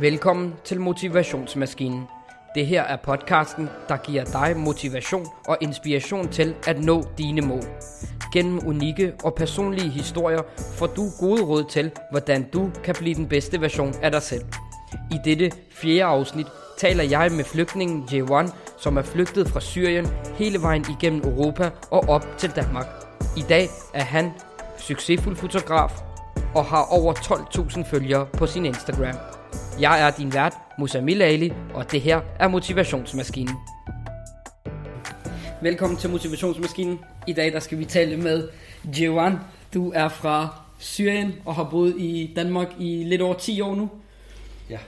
Velkommen til Motivationsmaskinen. Det her er podcasten, der giver dig motivation og inspiration til at nå dine mål. Gennem unikke og personlige historier får du gode råd til, hvordan du kan blive den bedste version af dig selv. I dette fjerde afsnit taler jeg med flygtningen J1, som er flygtet fra Syrien hele vejen igennem Europa og op til Danmark. I dag er han succesfuld fotograf og har over 12.000 følgere på sin Instagram. Jeg er din vært, Musa Ali, og det her er Motivationsmaskinen. Velkommen til Motivationsmaskinen. I dag der skal vi tale med Jewan. Du er fra Syrien og har boet i Danmark i lidt over 10 år nu. Ja.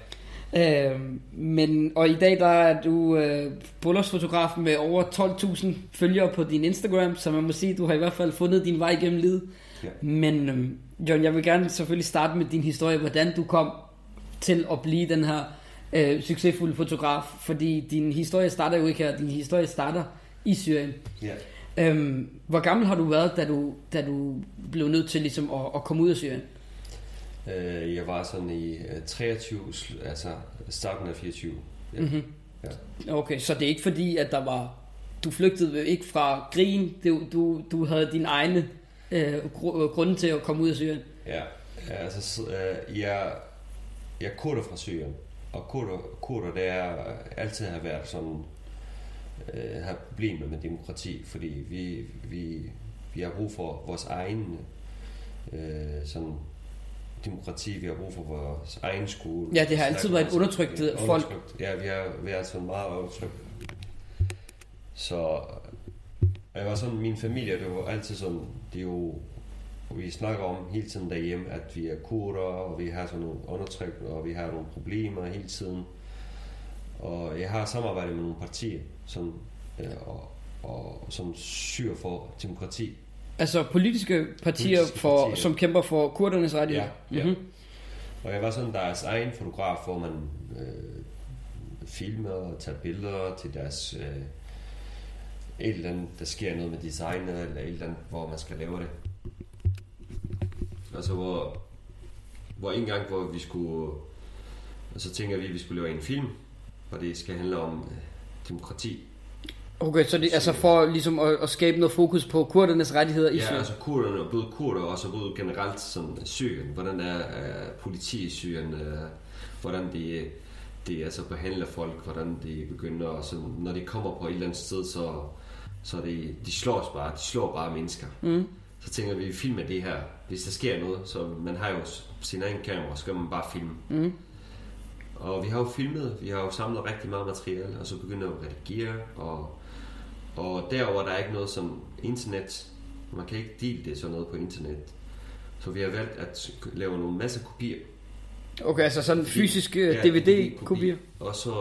Øh, men, og i dag der er du øh, bryllupsfotograf med over 12.000 følgere på din Instagram, så man må sige, du har i hvert fald fundet din vej gennem livet. Ja. Men øh, John, jeg vil gerne selvfølgelig starte med din historie, hvordan du kom til at blive den her øh, succesfulde fotograf, fordi din historie starter jo ikke her, din historie starter i Syrien. Ja. Øhm, hvor gammel har du været, da du, da du blev nødt til ligesom at, at komme ud af Syrien? Øh, jeg var sådan i øh, 23, sl- altså starten af 24. Ja. Mhm. Ja. Okay, så det er ikke fordi, at der var... Du flygtede ikke fra krigen, du, du, du havde din egne øh, gru- grunde til at komme ud af Syrien. ja. altså, øh, jeg, jeg er kurder fra Syrien, og kurder, kurder det er altid har været sådan, øh, har problemer med demokrati, fordi vi, vi, vi har brug for vores egen øh, sådan demokrati, vi har brug for vores egen skole. Ja, det har altid været et undertrykt, folk. Undertrykt. Ja, vi har været sådan meget undertrykt. Så jeg var sådan, min familie, det var altid sådan, det er jo, vi snakker om hele tiden derhjemme, at vi er kurder, og vi har sådan nogle undertrykt, og vi har nogle problemer hele tiden. Og jeg har samarbejdet med nogle partier, som, øh, og, og, som syr for demokrati. Altså politiske partier, Politiske for, partier. som kæmper for kurdernes rettigheder. Ja, ja. Mhm. Og jeg var sådan deres egen fotograf, hvor man øh, filmer og tager billeder til deres... Øh, et eller andet, der sker noget med designet, eller et eller andet, hvor man skal lave det. Altså hvor, hvor en gang, hvor vi skulle... Og så tænker vi, at vi skulle lave en film, hvor det skal handle om øh, demokrati. Okay, så det altså for ligesom at, at skabe noget fokus på kurdernes rettigheder i Ja, Syrien. altså kurderne, både kurder og så både generelt sådan Syrien. Hvordan er uh, politi i Syrien? Uh, hvordan de, de altså behandler folk, hvordan de begynder, at sådan, når de kommer på et eller andet sted, så, så de, de slår os bare, de slår bare mennesker. Mm. Så tænker vi, vi filmer det her, hvis der sker noget, så man har jo sin egen kamera, så skal man bare filme. Mm. Og vi har jo filmet, vi har jo samlet rigtig meget materiale, og så begynder at redigere, og, og derover der er ikke noget som internet. Man kan ikke dele det sådan noget på internet. Så vi har valgt at lave nogle masse kopier. Okay, altså sådan fysiske Ja, DVD-kopier. Og så,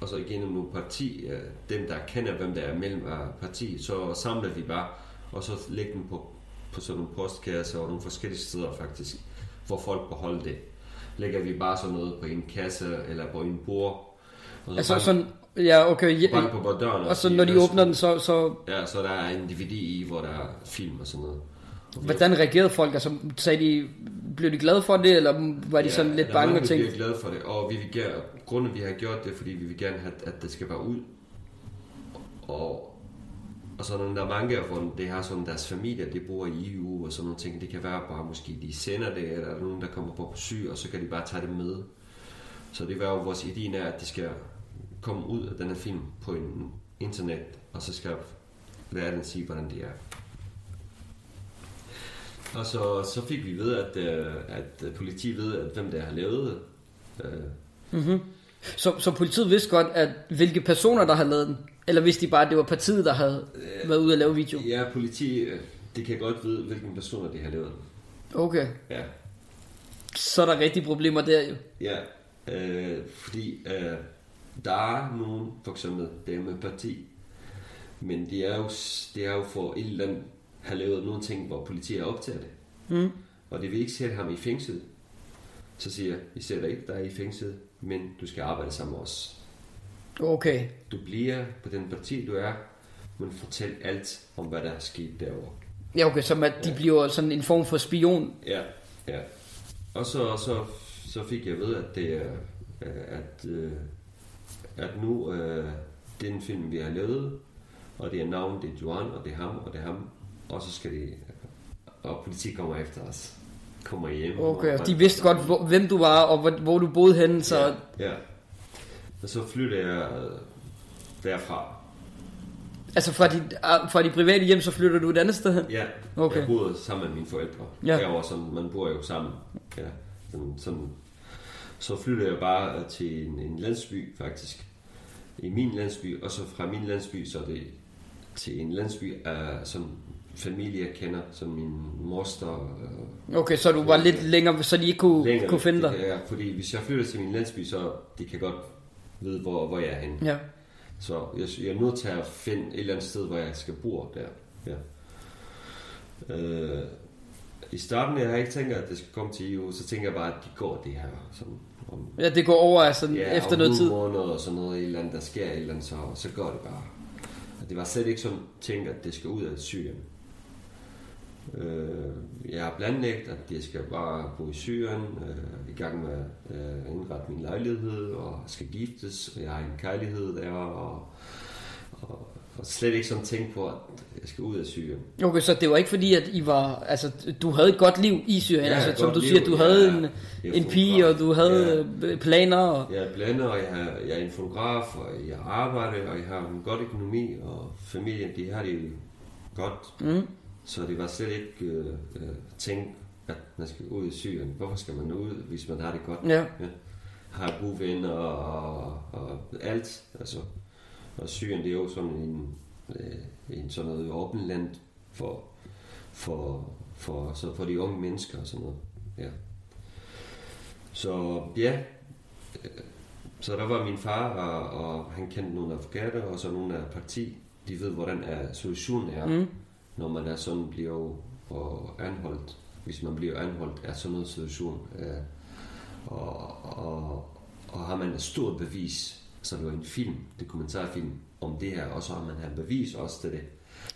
og så igennem nogle parti, øh, dem der kender, hvem der er mellem parti, så samler vi bare, og så lægger dem på, på sådan nogle postkasser og nogle forskellige steder faktisk, hvor folk beholder det. Lægger vi bare sådan noget på en kasse eller på en bord. Og så Altså bank- sådan, ja okay, ja, bank på døren og så når de åbner den, så, så Ja, så der er en DVD i, hvor der er film og sådan noget. Og hvordan reagerede folk? Altså sagde de, blev de glade for det, eller var de sådan lidt bange og tænkte, glade for det, og vi vil gerne, grunden vi har gjort det, fordi vi vil gerne have, at det skal være ud. Og, og så der er mange af dem, det har sådan deres familie, de bor i EU og sådan nogle ting, det kan være bare måske de sender det, eller der er nogen, der kommer på besøg, og så kan de bare tage det med. Så det var jo vores idé er, at det skal komme ud af den her film på en internet, og så skal verden sige, hvordan det er. Og så, så fik vi ved, at, øh, at politiet ved, at hvem der har lavet det. Øh, mhm så, så politiet vidste godt, at hvilke personer, der havde lavet den, eller vidste de bare, at det var partiet, der havde været ude at lave video? Ja, politi, øh, det kan godt vide, hvilke personer de har lavet den. Okay, Ja, så er der rigtig problemer der jo. ja øh, fordi øh, der er nogen, for eksempel det med parti, men det er jo, det er jo for et eller andet har lavet nogle ting, hvor politiet har optaget det. Mm. Og det vil ikke sætte ham i fængsel. Så siger jeg, vi sætter ikke dig i fængsel, men du skal arbejde sammen med os. Okay, Du bliver på den parti, du er, men fortæl alt om, hvad der er sket derovre. ja okay, som at de bliver sådan en form for spion. Ja, ja. Og så, så, så fik jeg vide, at det er, at, øh, at nu øh, det er en film, vi har lavet, og det er navn, det er Joan, og det er ham, og det er ham, og så skal de, og politi kommer efter os, kommer hjem. Okay, og, de vidste godt, hvor, hvem du var, og hvor, hvor du boede henne, så... Ja, ja. Og så flyttede jeg øh, derfra. Altså fra dit, ah, fra dit private hjem, så flytter du et andet sted hen? Ja, Okay. jeg boede sammen med mine forældre. Ja. Derovre, sådan, man bor jo sammen. Ja, sådan, sådan. Så flyttede jeg bare øh, til en, en landsby, faktisk. I min landsby, og så fra min landsby, så er det til en landsby af sådan familie, jeg kender, som min moster. Øh, Okay, så du var lidt længere, så de ikke kunne, længere kunne finde dig? jeg- fordi hvis jeg flytter til min landsby, så de kan godt vide, hvor, hvor jeg er henne. Ja. Så jeg, jeg er nødt til at finde et eller andet sted, hvor jeg skal bo der. Ja. Øh, I starten, jeg har ikke tænkt, at det skal komme til EU, så tænker jeg bare, at de går det her. Sådan, om, ja, det går over altså, ja, efter noget tid. måneder og sådan noget, et eller andet, der sker et eller andet, så, så går det bare. Og det var slet ikke sådan tænkt, at det skal ud af Syrien. Øh, jeg har planlagt, at jeg skal bare bo i Syrien, øh, i gang med at øh, indrette min lejlighed, og skal giftes, og jeg har en kærlighed der, og, og, og slet ikke sådan tænkt på, at jeg skal ud af Syrien. Okay, så det var ikke fordi, at I var, altså, du havde et godt liv i Syrien, Ja, altså, som du liv, siger, du ja. havde en, Jeg er en pige, og du havde ja. planer, og, Jeg er blander, og jeg, har, jeg er en fotograf, og jeg arbejder, og jeg har en god økonomi, og familien, de har det godt. mm, Så det var slet ikke øh, øh, tænkt, at man skal ud i Syrien. Hvorfor skal man ud, hvis man har det godt? ja. Har gode venner og, og alt. Altså, og Syrien, det er jo sådan en, øh, en sådan noget åben land for, for, for, så for de unge mennesker og sådan noget. Ja. Så ja, øh, så der var min far, og, og han kendte nogle advokater, og så nogle af parti. De ved, hvordan er situationen er, Mm. Når man er sådan bliver og anholdt. Hvis man bliver anholdt af sådan noget situation. Øh, og, og, og har man et stort bevis, så det var en film, dokumentarfilm om det her, og så har man her bevis også til det.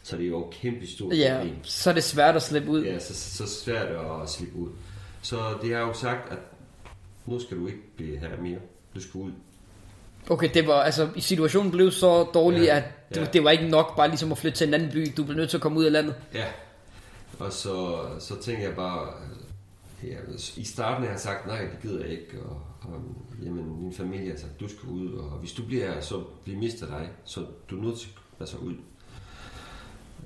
Så det er jo et kæmpe stort ja, problem. så er det svært at slippe ud. Ja, så, så svært at slippe ud. Så det har jo sagt, at nu skal du ikke blive her mere. Du skal ud. Okay, det var, altså, situationen blev så dårlig, Ja, at det, ja. det var ikke nok bare ligesom at flytte til en anden by. Du blev nødt til at komme ud af landet. Ja. Og så, så tænker jeg bare, ja, i starten har jeg sagt, nej, det gider jeg ikke. Og, og jamen, min familie har sagt, du skal ud, og hvis du bliver så vi mister dig. Så du er nødt til at altså, ud.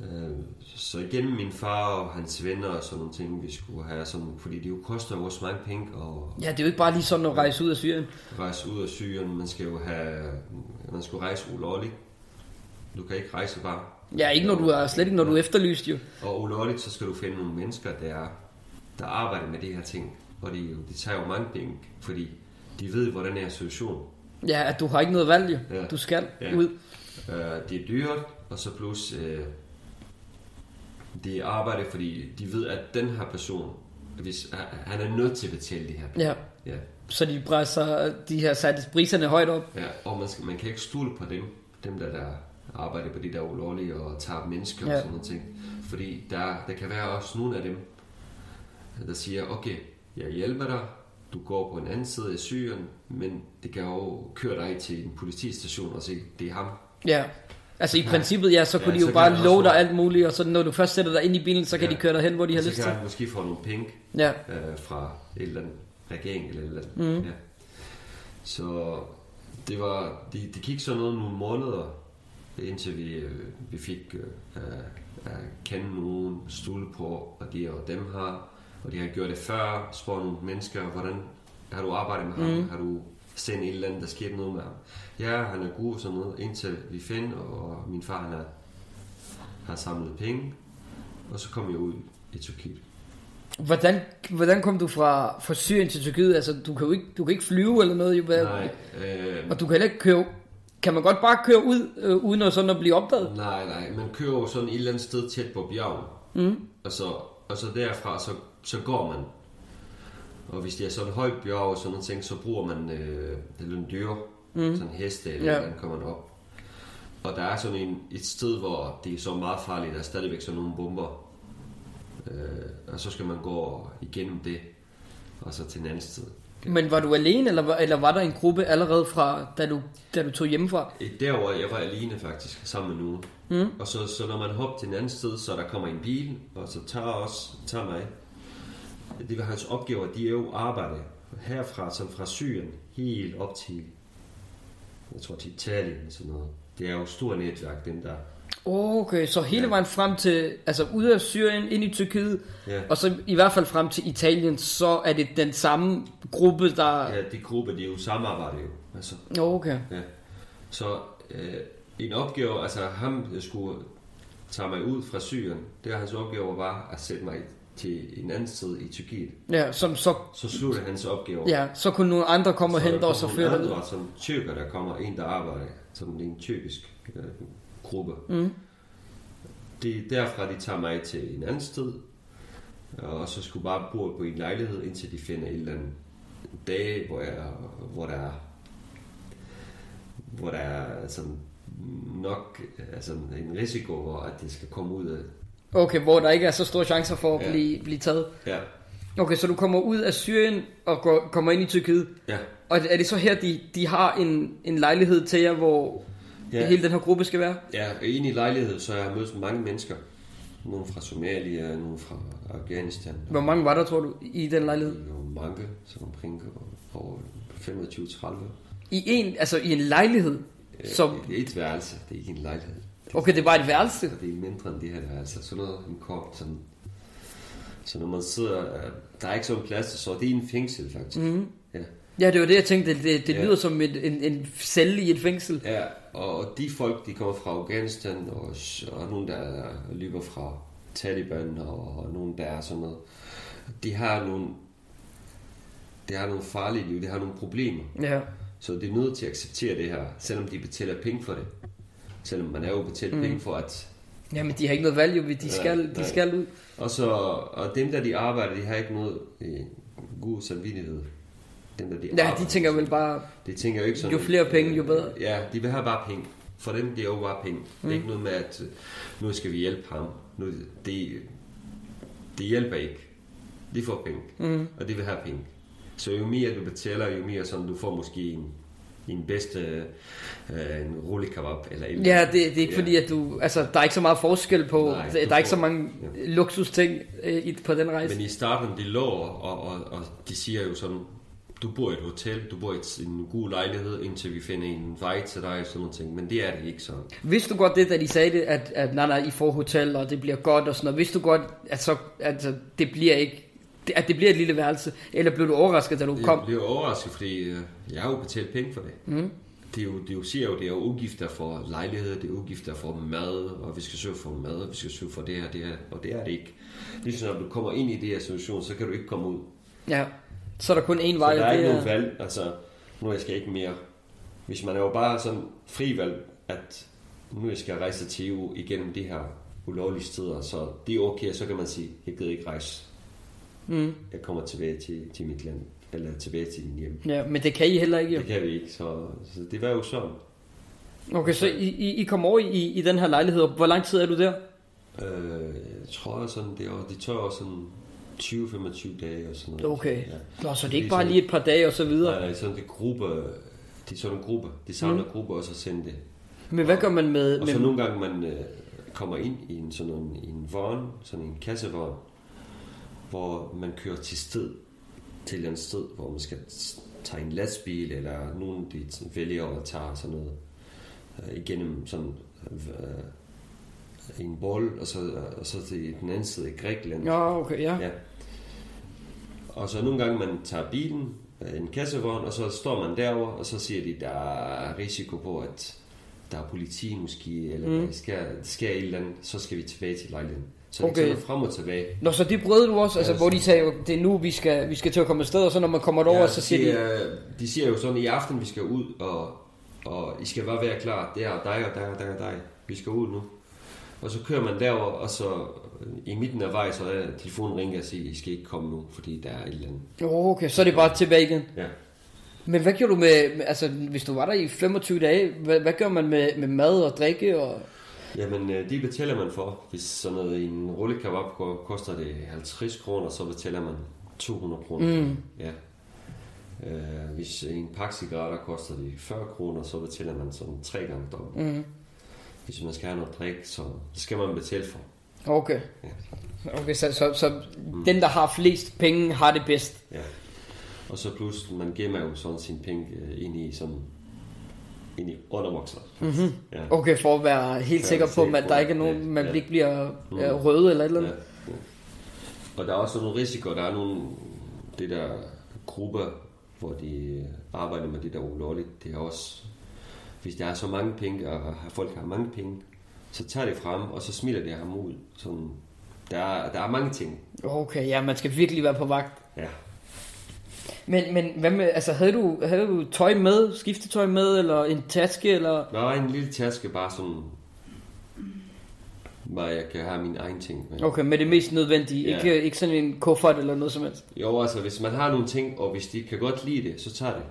Øh, Så igennem min far og hans venner og sådan nogle ting, vi skulle have sådan, fordi det jo koster jo også mange penge at Ja, det er jo ikke bare lige sådan at rejse ud af Syrien. rejse ud af Syrien. Man skal jo have, man skal rejse ulovligt. Du kan ikke rejse bare. Ja, ikke når du er, slet ikke når du er efterlyst jo. Og ulovligt, så skal du finde nogle mennesker, der, der arbejder med de her ting. Og de, de tager jo mange penge, fordi de ved, hvordan er situationen. Ja, at du har ikke noget valg jo. Ja. Du skal Ja. ud. Uh, det er dyrt, og så plus, uh, det arbejde, fordi de ved, at den her person, hvis, han er nødt til at betale det her. Ja, Ja. så de presser, de har sat priserne højt op. Ja, og man, skal, man kan ikke stole på dem, dem der, der arbejder på de der ulovlige og tager mennesker ja. Og sådan noget ting. Fordi der, der kan være også nogle af dem, der siger, okay, jeg hjælper dig, du går på en anden side af Syrien, men det kan jo køre dig til en politistation og sige, det er ham. Ja. Altså i princippet, ja, så Ja, kunne de så jo kan bare love dig alt muligt, og så når du først sætter dig ind i bilen, så kan Ja. de køre dig hen, hvor de har så lyst kan til. han måske få nogle penge Ja, øh, fra et eller andet regering eller et eller andet. Mhm. Ja. Så det var, det, det gik sådan noget nogle måneder, indtil vi, øh, vi fik øh, at kende nogen, stole på, og de og dem har, og de har gjort det før, spurgt nogle mennesker, hvordan har du arbejdet med ham, Mhm. har du set en eller anden, der skete noget med ham. Ja, han er god og sådan noget, indtil vi finder, og min far han har, har samlet penge, og så kom jeg ud i Tyrkiet. hvordan, hvordan kom du fra, fra Syrien til Tyrkiet? Altså, du kan jo ikke, du kan ikke flyve eller noget, jo. Nej, øh, Og du kan heller ikke køre... Kan man godt bare køre ud, øh, uden at, sådan at blive opdaget? Nej, nej, man kører jo sådan et eller andet sted tæt på bjerget. Mm. Og så, og så derfra, så, så går man. Og hvis det er sådan højt bjerg og sådan noget ting, så bruger man øh, det er en dyr, mm. sådan en heste, eller Ja. den kommer man op. Og der er sådan en, et sted, hvor det er så meget farligt, der er stadigvæk sådan nogle bomber. Øh, og så skal man gå igennem det, og så til en anden sted. Men var du alene, eller var, eller var der en gruppe allerede fra, da du, da du tog hjemmefra? Derover jeg var alene faktisk, sammen med nogen. Mm. Og så, så når man hopper til en anden sted, så der kommer en bil, og så tager os, tager mig. Det var hans opgaver, de er jo arbejde herfra, som fra Syrien, helt op til, jeg tror til Italien og sådan noget. Det er jo stort netværk, den der. Okay, så hele Ja. vejen frem til, altså ud af Syrien, ind i Tyrkiet, Ja. og så i hvert fald frem til Italien, så er det den samme gruppe, der... Ja, de grupper, de er jo samarbejde jo. Altså, Okay. ja. Så øh, en opgave, altså ham skulle tage mig ud fra Syrien, det hans opgave var at sætte mig til en anden sted i Tyrkiet. Ja, som så, Så sluttede hans opgave. ja, så kunne nogle andre komme og hente os og føre nogle ud. andre, som tyrker, der kommer en, der arbejder som en tyrkisk øh, gruppe. Mm. Det er derfra, de tager mig til en anden sted, og så skulle bare bo på en lejlighed, indtil de finder en eller anden dag, hvor, jeg, hvor der er hvor der er sådan nok altså en risiko, hvor at det skal komme ud af. Okay, hvor der ikke er så store chancer for at Ja. blive, blive taget. Ja, Okay, så du kommer ud af Syrien og går, kommer ind i Tyrkiet. ja, Og er det så her, de, de har en, en lejlighed til jer, hvor ja. Hele den her gruppe skal være? ja. og Inde i lejlighed, så jeg har mødt mange mennesker. Nogle fra Somalia, nogle fra Afghanistan. Hvor mange var der, tror du, i den lejlighed? Var mange, så omkring over 25-30. I en, altså i en lejlighed? Som, Det er et værelse, det er ikke en lejlighed. Okay, det er bare et værelse? Så det er mindre end det her værelse. Sådan noget, en kort, sådan. Så når man sidder, øh, der er ikke sådan plads, så det er en fængsel faktisk. Mm. Ja. Ja, det var det, jeg tænkte. Det, det Ja. lyder som et, en, en celle i et fængsel. ja, og de folk, de kommer fra Afghanistan, og, og nogen, der løber fra Taliban, og, og nogen, der er sådan noget. De har nogle, det har nogle farlige liv, det har nogle problemer. Ja. Så det er nødt til at acceptere det her, selvom de betaler penge for det. Selvom man er jo betalt mm. penge for at... Jamen, de har ikke noget valg, jo. De skal, Nej, de nej. skal ud. Og, så, og dem, der de arbejder, de har ikke noget øh, god samvittighed. Dem, der de Ja, arbejder, de tænker vel bare, De tænker jo ikke sådan... jo flere penge, jo bedre. Ja, de vil have bare penge. For dem, det er jo bare penge. Mm. Det er ikke noget med, at øh, nu skal vi hjælpe ham. Nu, det, det hjælper ikke. De får penge. Mm. Og de vil have penge. Så jo mere du betaler, jo mere sådan, du får måske en, en bedste øh, en rullekebab eller et Ja, det, det er ikke Ja. fordi, at du... Altså, der er ikke så meget forskel på... Nej, der, du der er ikke så mange luksus ting øh, i- på den rejse. Men i starten, de lå, og, og, og de siger jo sådan, du bor i et hotel, du bor i et- en god lejlighed, indtil vi finder en vej til dig og sådan noget ting. Men det er det ikke sådan. Vidste du godt det, da de sagde det, at, at nej, nej, I får hotel, og det bliver godt og sådan noget. Vidste du godt, at så, altså, det bliver ikke... At det bliver et lille værelse? Eller blev du overrasket, da du kom? Jeg blev overrasket, fordi øh, jeg har jo betalt penge for det. Mm. Det, er jo, det er jo, siger jo, det er jo udgifter for lejlighed, det er udgifter for mad, og vi skal søge for mad, og vi skal søge for det her, det her, og det er det ikke. Ligesom når du kommer ind i det her situation, så kan du ikke komme ud. Ja. Så er der kun én Så vej, der er ikke det nogen er... valg, altså, nu jeg skal ikke mere. Hvis man er jo bare sådan fri valg, at nu jeg skal rejse til EU igennem de her ulovlige steder, så det er okay, så kan man sige, jeg gider ikke rejse. Mm. Jeg kommer tilbage til, til mit land, eller tilbage til min hjem. Ja, men det kan I heller ikke, jo. Det kan vi ikke, så, så det var jo sådan. Okay, så I, I, I kommer over i, i den her lejlighed, og hvor lang tid er du der? Øh, jeg tror jeg sådan, det, var, det tør også sådan 20-25 dage og sådan noget. Okay. Ja. Nå, så det er ikke er bare lige et par dage og så videre. Nej, nej, sådan det gruppe, det er sådan en gruppe, de samler mm. grupper og så sender det. Men hvad gør man med... Og så med nogle gange man øh, kommer ind i en sådan en, en vogn, sådan en kassevogn, hvor man kører til sted, til et sted, hvor man skal tage en lastbil, eller nogen de vælger at tage sådan noget øh, igennem sådan øh, en bold, og så, og så til den anden side i Grækenland. Ja, okay, ja. Ja. Og så nogle gange man tager bilen, øh, en kassevogn, og så står man derover og så siger de, der er risiko på, at der er politi måske, eller mm. der sker, der sker et eller andet, så skal vi tilbage til lejligheden. Så det Okay. sådan frem og tilbage. Nå, så det brød du også, altså, Ja, hvor de sagde det er nu, vi skal, vi skal til at komme afsted, og så når man kommer derover, så siger de, de, de siger jo sådan, i aften vi skal ud, og, og I skal bare være klar, det er dig og dig og dig og dig, vi skal ud nu. Og så kører man derover, og så i midten af vej, så er telefonen ringer og siger, I skal ikke komme nu, fordi der er et eller andet. oh, okay, så er det bare tilbage igen. Ja. Men hvad gjorde du med, med- altså hvis du var der i 25 dage, hvad, hvad gør man med, med mad og drikke? Og... Jamen, øh, det betaler man for. Hvis sådan noget i en ko- koster det 50 kroner, så betaler man 200 kroner. Mm. Ja. Øh, hvis en pakke cigaretter koster de 40 kroner, så betaler man sådan tre gange dobbelt. Mm. Hvis man skal have noget drik, så skal man betale for. Okay. Ja. Okay, så, så, så mm. den, der har flest penge, har det bedst. Ja. Og så plus, man gemmer jo sådan sine penge øh, ind i sådan ind i undervokser. Mm-hmm. Ja. Okay, for at være helt Ja, sikker på, at på, der ikke er ja, nogen, man ja. ikke bliver Mm. ja, røde eller et eller Ja. andet. ja. Og der er også nogle risiko. Der er nogle det der grupper, hvor de arbejder med det der ulovligt. Det er også, hvis der er så mange penge, og folk har mange penge, så tager det frem, og så smider det ham ud. Sådan, der, er, der er mange ting. Okay, ja, man skal virkelig være på vagt. Ja. Men, men hvad med, altså, havde du, havde du tøj med, skiftetøj med, eller en taske, eller... Der er en lille taske, bare sådan, hvor jeg kan have mine egne ting med. Okay, med det mest nødvendige. Ja. Ikke, ikke sådan en kuffert eller noget som helst. Jo, altså, hvis man har nogle ting, og hvis de kan godt lide det, så tager det.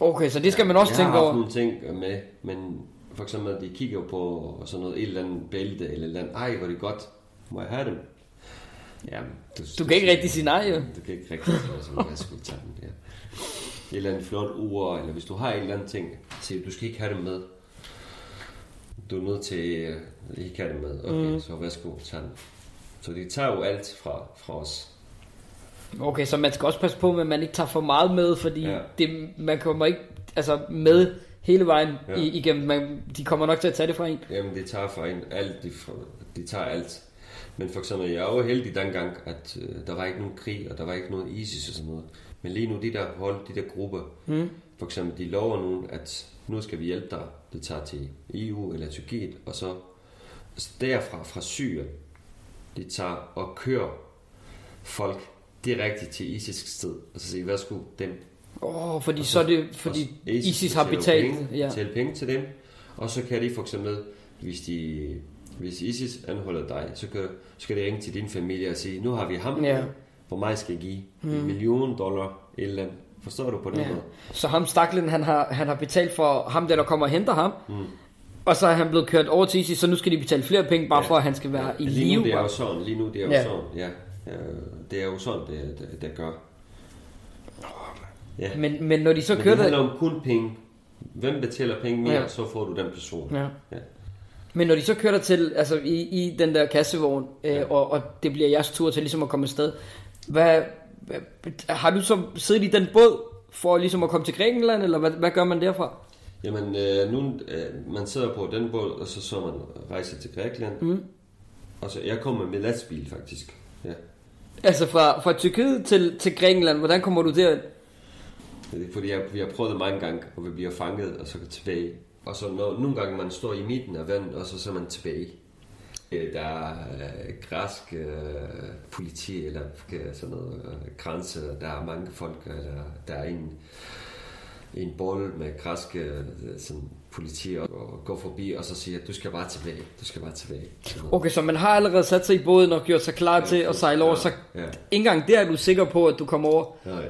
Okay, så det skal man også jeg tænke har haft over. nogle ting med, men for eksempel, de kigger på sådan noget, et eller andet bælte, eller et eller andet, ej, hvor er det godt, må jeg have dem? Jamen, du, Du kan ikke rigtig sige nej, jo. Du kan ikke rigtig sige, altså, jeg skulle tage dem der. Et eller andet flot ur, eller hvis du har et eller andet ting, siger du, skal ikke have dem med. Du er nødt til øh, ikke have dem med. Okay, mm. så værsgo, tag dem. Så de tager jo alt fra, fra os. Okay, så man skal også passe på, at man ikke tager for meget med, fordi Ja. ja. det, man kommer ikke altså, med hele vejen Ja. ja. igennem. Man, de kommer nok til at tage det fra en. Jamen, de tager fra en alt, de, de tager alt. Men for eksempel, jeg jo heldig dengang, at øh, der var ikke nogen krig, og der var ikke noget ISIS og sådan noget. Men lige nu, de der hold, de der grupper, Mm. for eksempel, de lover nogen, at nu skal vi hjælpe dig. Det tager til EU eller Tyrkiet, og så altså derfra, fra Syrien, de tager og kører folk direkte til ISIS sted, og så siger, værsgo, dem. Åh, oh, fordi Og så er det, fordi og ISIS har betalt. penge, Ja. betaler penge til dem, og så kan de for eksempel, hvis, de, hvis ISIS anholder dig, så kan, så kan de ringe til din familie og sige, nu har vi ham, Ja. hvor meget skal jeg give? Mm. En million dollar, et eller andet. Forstår du på den Ja. måde? Så ham staklen, han har, han har betalt for ham, der, der kommer og henter ham. Mm. Og så er han blevet kørt over til ISIS, så nu skal de betale flere penge, bare Ja. for at han skal være i Lige nu live. det er jo sådan, lige nu det er jo Ja. sådan, ja. Øh, Det er jo sådan, det, det, det gør. Ja. Men, men når de så Men kører det det... handler om kun penge. Hvem betaler penge mere, Ja. så får du den person. Ja. Ja. Men når de så kører der til, altså i, i den der kassevogn, øh, Ja. og, og det bliver jeres tur til ligesom at komme afsted, hvad, hvad, har du så siddet i den båd for ligesom at komme til Grækenland, eller hvad, hvad gør man derfra? Jamen, øh, nu, øh, man sidder på den båd, og så så man rejser til Grækenland. Mm. Og så, jeg kommer med lastbil, faktisk. Ja. Altså fra, fra Tyrkiet til, til Grækenland, hvordan kommer du der? Er, fordi jeg, vi har prøvet det mange gange, og vi bliver fanget, og så går tilbage. Og så når, nogle gange man står i midten af vandet, og så så er man tilbage. Øh, Der er øh, græsk øh, politi, eller øh, sådan noget øh, grænse, der er mange folk, eller der er en, en bold med græske øh, sådan, politi, og, og går forbi, og så siger, du skal bare tilbage, du skal bare tilbage. Okay, så man har allerede sat sig i båden og gjort sig klar til at sejle over, så Ja, ja. ikke engang der er du sikker på, at du kommer over. Nej.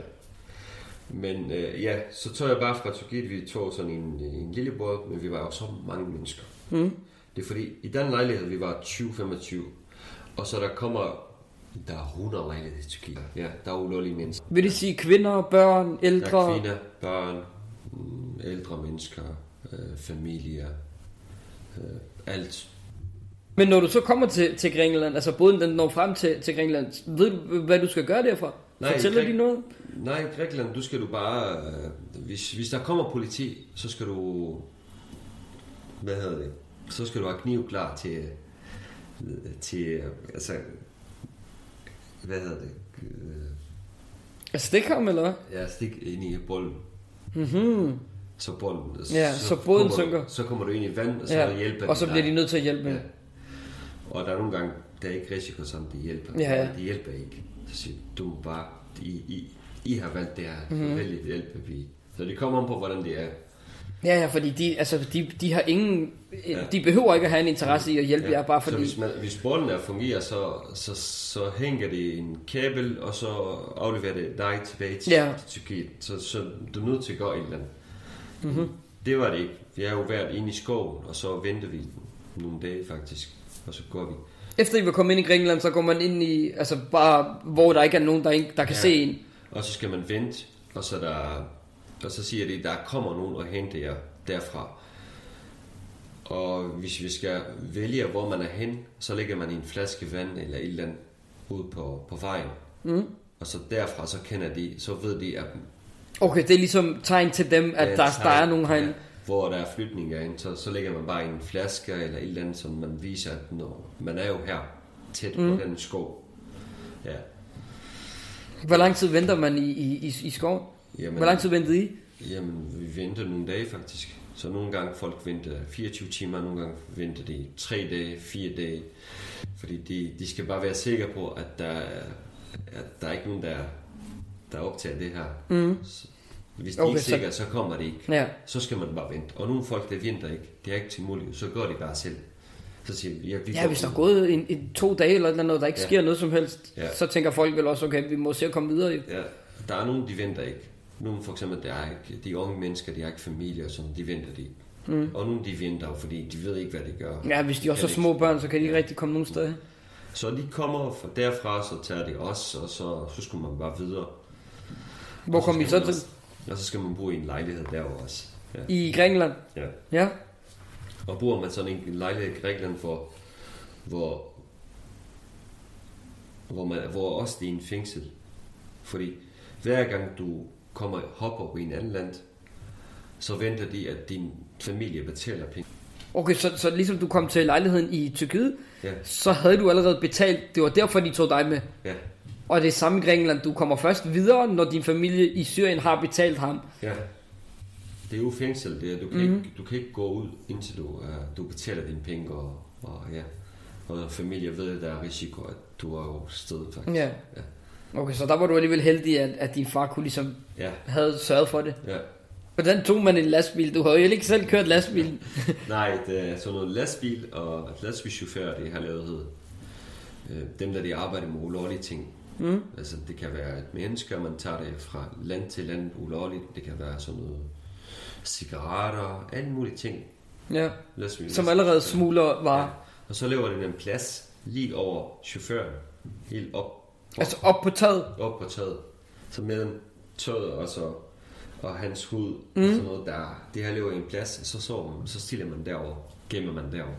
Men øh, ja, så tog jeg bare fra Tyrkiet, vi tog sådan en, en lille båd, men vi var jo så mange mennesker. Mm. Det er fordi, i den lejlighed, vi var 20-25, og så der kommer, der er 100 lejligheder i Tyrkiet. Ja, der er ulovlige mennesker. Vil det sige kvinder, børn, Der ældre? er kvinder, børn, mm, ældre mennesker, øh, familier, øh, alt. Men når du så kommer til, til Grækenland, altså båden den når frem til, til Grækenland, ved du, hvad du skal gøre derfra? Nej, Fortæller Græk- de noget? Nej, i Grækenland, du skal du bare... Øh, hvis, hvis der kommer politi, så skal du... Hvad hedder det? Så skal du have kniv klar til... øh, til øh, altså... Hvad hedder det? Øh, stikke ham, eller hvad? Ja, stik ind i bolden. Mm-hmm. Så bolden... Ja, så båden kommer, synker. Så kommer du ind i vand, og så Ja, hjælper og så bliver de nødt til at hjælpe. Ja. Ja. Og der er nogle gange, der er ikke risiko, som de hjælper. Ja, ja. De hjælper ikke. Så siger du bare... I, I, I har valgt det her. Mhm. Mm-hmm. Vældig hjælper vi. Så det kommer om på, hvordan det er. ja, ja, fordi de, altså, de, de har ingen... Ja. De behøver ikke at have en interesse i at hjælpe jer, bare Så fordi... hvis, man, hvis bolden er fungerer, så, så, så hænger det en kabel, og så afleverer det dig tilbage til, Ja. ja. til Tyrkiet. Så, så du er nødt til at gøre et eller andet. Mm-hmm. Det var det ikke. Vi har jo været inde i skoven, og så venter vi nogle dage faktisk, og så går vi. Efter I var kommet ind i Grækenland, så går man ind i... Altså bare, hvor der ikke er nogen, der, ikke, der kan Ja. se en. Og så skal man vente, Og så, der, og så siger de, der kommer nogen og henter jer derfra. Og hvis vi skal vælge, hvor man er hen, så lægger man en flaske vand eller et eller andet ud på, på vejen. Mm. Og så derfra, så kender de, så ved de, at Okay, det er ligesom tegn til dem, at Ja, der, tegn, der er nogen herinde. Ja, hvor der er flytninger ind, så, så lægger man bare en flaske eller et eller andet, som man viser, at når man er jo her, tæt mm. på den skov. Ja. Hvor lang tid venter man i, i, i, i skoven? Jamen, Hvor lang tid ventede I? Jamen, vi venter nogle dage faktisk. Så nogle gange folk venter 24 timer, nogle gange venter de 3 dage, 4 dage. Fordi de, de skal bare være sikre på, at der, er- at der er ikke nogen, der, der optager det her. Mm. Hvis de Okay, ikke så- er sikre, så kommer de ikke. Ja. Så skal man bare vente. Og nogle folk, der venter ikke, det er ikke til muligt, så går de bare selv. Så siger vi, ja, vi Ja, hvis der er gået en, en, to dage eller noget, der ikke Ja. sker noget som helst, Ja. så tænker folk vel også, okay, vi må se at komme videre. Ja, der er nogen, de venter ikke. Nogle for eksempel, der er ikke, de unge mennesker, de har ikke familie og sådan, de venter de ikke. Mm. Og nogle de venter, fordi de ved ikke, hvad de gør. Ja, hvis de også Kan er små børn, så kan de ikke rigtig komme nogen steder. Så de kommer fra derfra, så tager de os, og så, så skulle man bare videre. Hvor kom I så til? Og så skal man bo i en lejlighed derovre også. Ja. I Grækenland? ja. Ja. Og bor man sådan en lejlighed i Grækenland, hvor, hvor, hvor, man, hvor også det er en fængsel. Fordi hver gang du kommer hopper på en anden land, så venter de, at din familie betaler penge. Okay, så, så ligesom du kom til lejligheden i Tyrkiet, Ja, så havde du allerede betalt, det var derfor, de tog dig med. ja, Og det er samme Grækenland, du kommer først videre, når din familie i Syrien har betalt ham. ja. Det er jo fængsel, det er, du, kan mm. ikke, du kan ikke gå ud, indtil du, uh, du betaler dine penge, og, og ja. Og familie ved, at der er risiko, at du er jo stedet faktisk. Ja. Ja. Okay, så der var du alligevel heldig, at, at din far kunne ligesom Ja, havde sørget for det. ja. Hvordan tog man en lastbil? Du har jo ikke selv kørt lastbil. Nej, det er sådan noget lastbil og lastbilchauffører, de har lavet øh, dem, der de arbejder med ulovlige ting. Mm. Altså, det kan være et menneske, man tager det fra land til land ulovligt. Det kan være sådan noget cigaretter, alle mulige ting. Ja. Lastbil, Som allerede smugler var. Ja. Og så laver den en plads lige over chaufføren, helt op, op, Altså op på taget. op på taget. Så mellem tøjet og så og hans hud mm. og sådan noget der. Det her laver en plads, så sover man, så stiller man derover, gemmer man derover.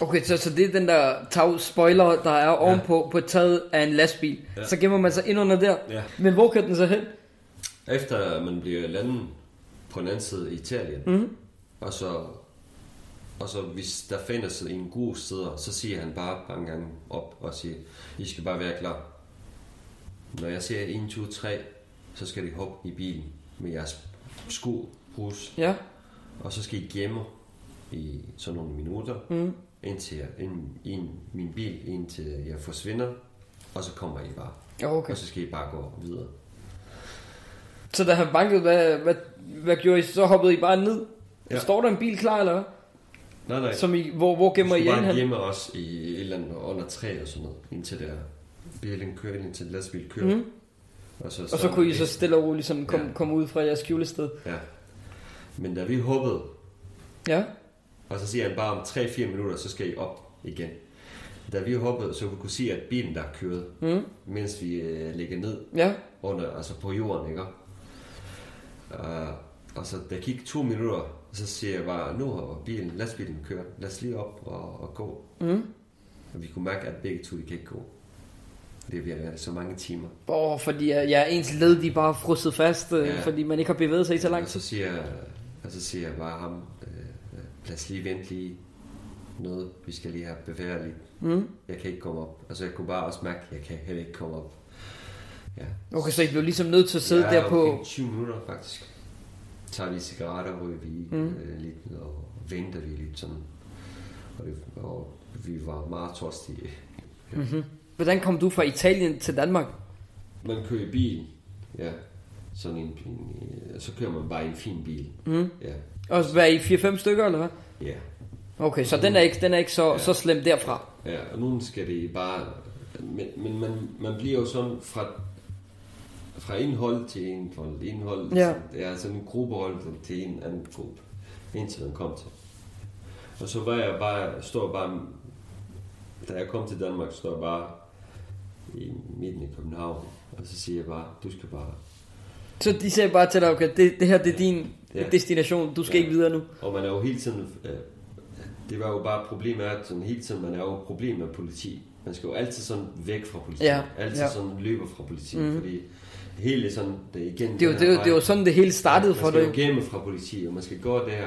Okay, så, så det er den der tag spoiler, der er ovenpå på taget af en lastbil. Ja. Så gemmer man sig ind under der. Ja. Men hvor kan den så hen? Efter man bliver landet på den anden side i Italien, mm. og så og så hvis der finder sig en god steder, så siger han bare mange gange op og siger, I skal bare være klar. Når jeg siger 1, 2, 3, så skal de hoppe i bilen med jeres sko, hus, Ja. og så skal I gemme i sådan nogle minutter, mm. Indtil jeg, ind, ind, min bil, indtil jeg forsvinder, og så kommer I bare. Okay. Og så skal I bare gå videre. Så da han bankede, hvad, hvad, hvad gjorde I? Så hoppede I bare ned? Ja. Står der en bil klar, eller hvad? Nej, nej. Som I, hvor, hvor gemmer Vi I ind bare hen? gemme os i et eller andet under træ og sådan noget, indtil der bilen kører, indtil lastbil kører. Mm. Og så, Og så kunne I så stille og roligt sådan komme, Ja. komme ud fra jeres skjulested. Ja. Men da vi hoppede, Ja. Og så siger han bare om 3-4 minutter, så skal I op igen. Da vi hoppede, så vi kunne se, at bilen der kørte, mm. mens vi øh, ligger ned Ja. under, altså på jorden, ikke? Uh, og så der gik to minutter, så siger jeg bare, nu har bilen, lastbilen kørt, lad os lige op og, og gå. Mm. Og vi kunne mærke, at begge to, de kan ikke gå. Det bliver så mange timer. Åh, fordi uh, ja, ens led, de bare frosset fast, uh, Ja. fordi man ikke har bevæget sig i så lang Og så tid. siger, jeg- og så siger jeg bare ham, øh, øh, lad os lige vente lige noget, vi skal lige have bevæget lidt. Mm. Jeg kan ikke komme op. Altså jeg kunne bare også mærke, at jeg kan heller ikke komme op. Ja. Okay, så I blev ligesom nødt til at sidde ja, der på... Okay, 20 minutter faktisk. Tager lige cigaretter, ryger vi mm. øh, lidt, og venter vi lidt sådan. Og, det, og vi var meget tørstige. Hvordan kom du fra Italien til Danmark? Man kører i bil, ja. Sådan en, en, øh, så kører man bare en fin bil. Mm. Ja. Og hvad er I 4-5 stykker, eller hvad? Ja. Okay, så den er ikke, den er ikke så, Ja. så slem derfra. Ja, og nogen skal det bare... Men, men man, man bliver jo sådan fra, fra en hold til en hold, en hold, Ja. det er sådan en gruppehold til en anden gruppe, indtil man kom til. Og så var jeg bare, står bare, da jeg kom til Danmark, står jeg bare i midten i København, og så siger jeg bare, du skal bare Så de sagde bare til dig, okay, det, det her det er din Ja. destination, du skal Ja. ikke videre nu. Og man er jo hele tiden... Øh, det var jo bare problemet at sådan hele tiden, man er jo problem med politi. Man skal jo altid sådan væk fra politi. Ja, Altid ja. sådan løber fra politi, mm. fordi hele sådan, det igen... Det jo, den det, jo- det vej. sådan, det hele startede for Man dig. skal jo gemme fra politi, og man skal gå der.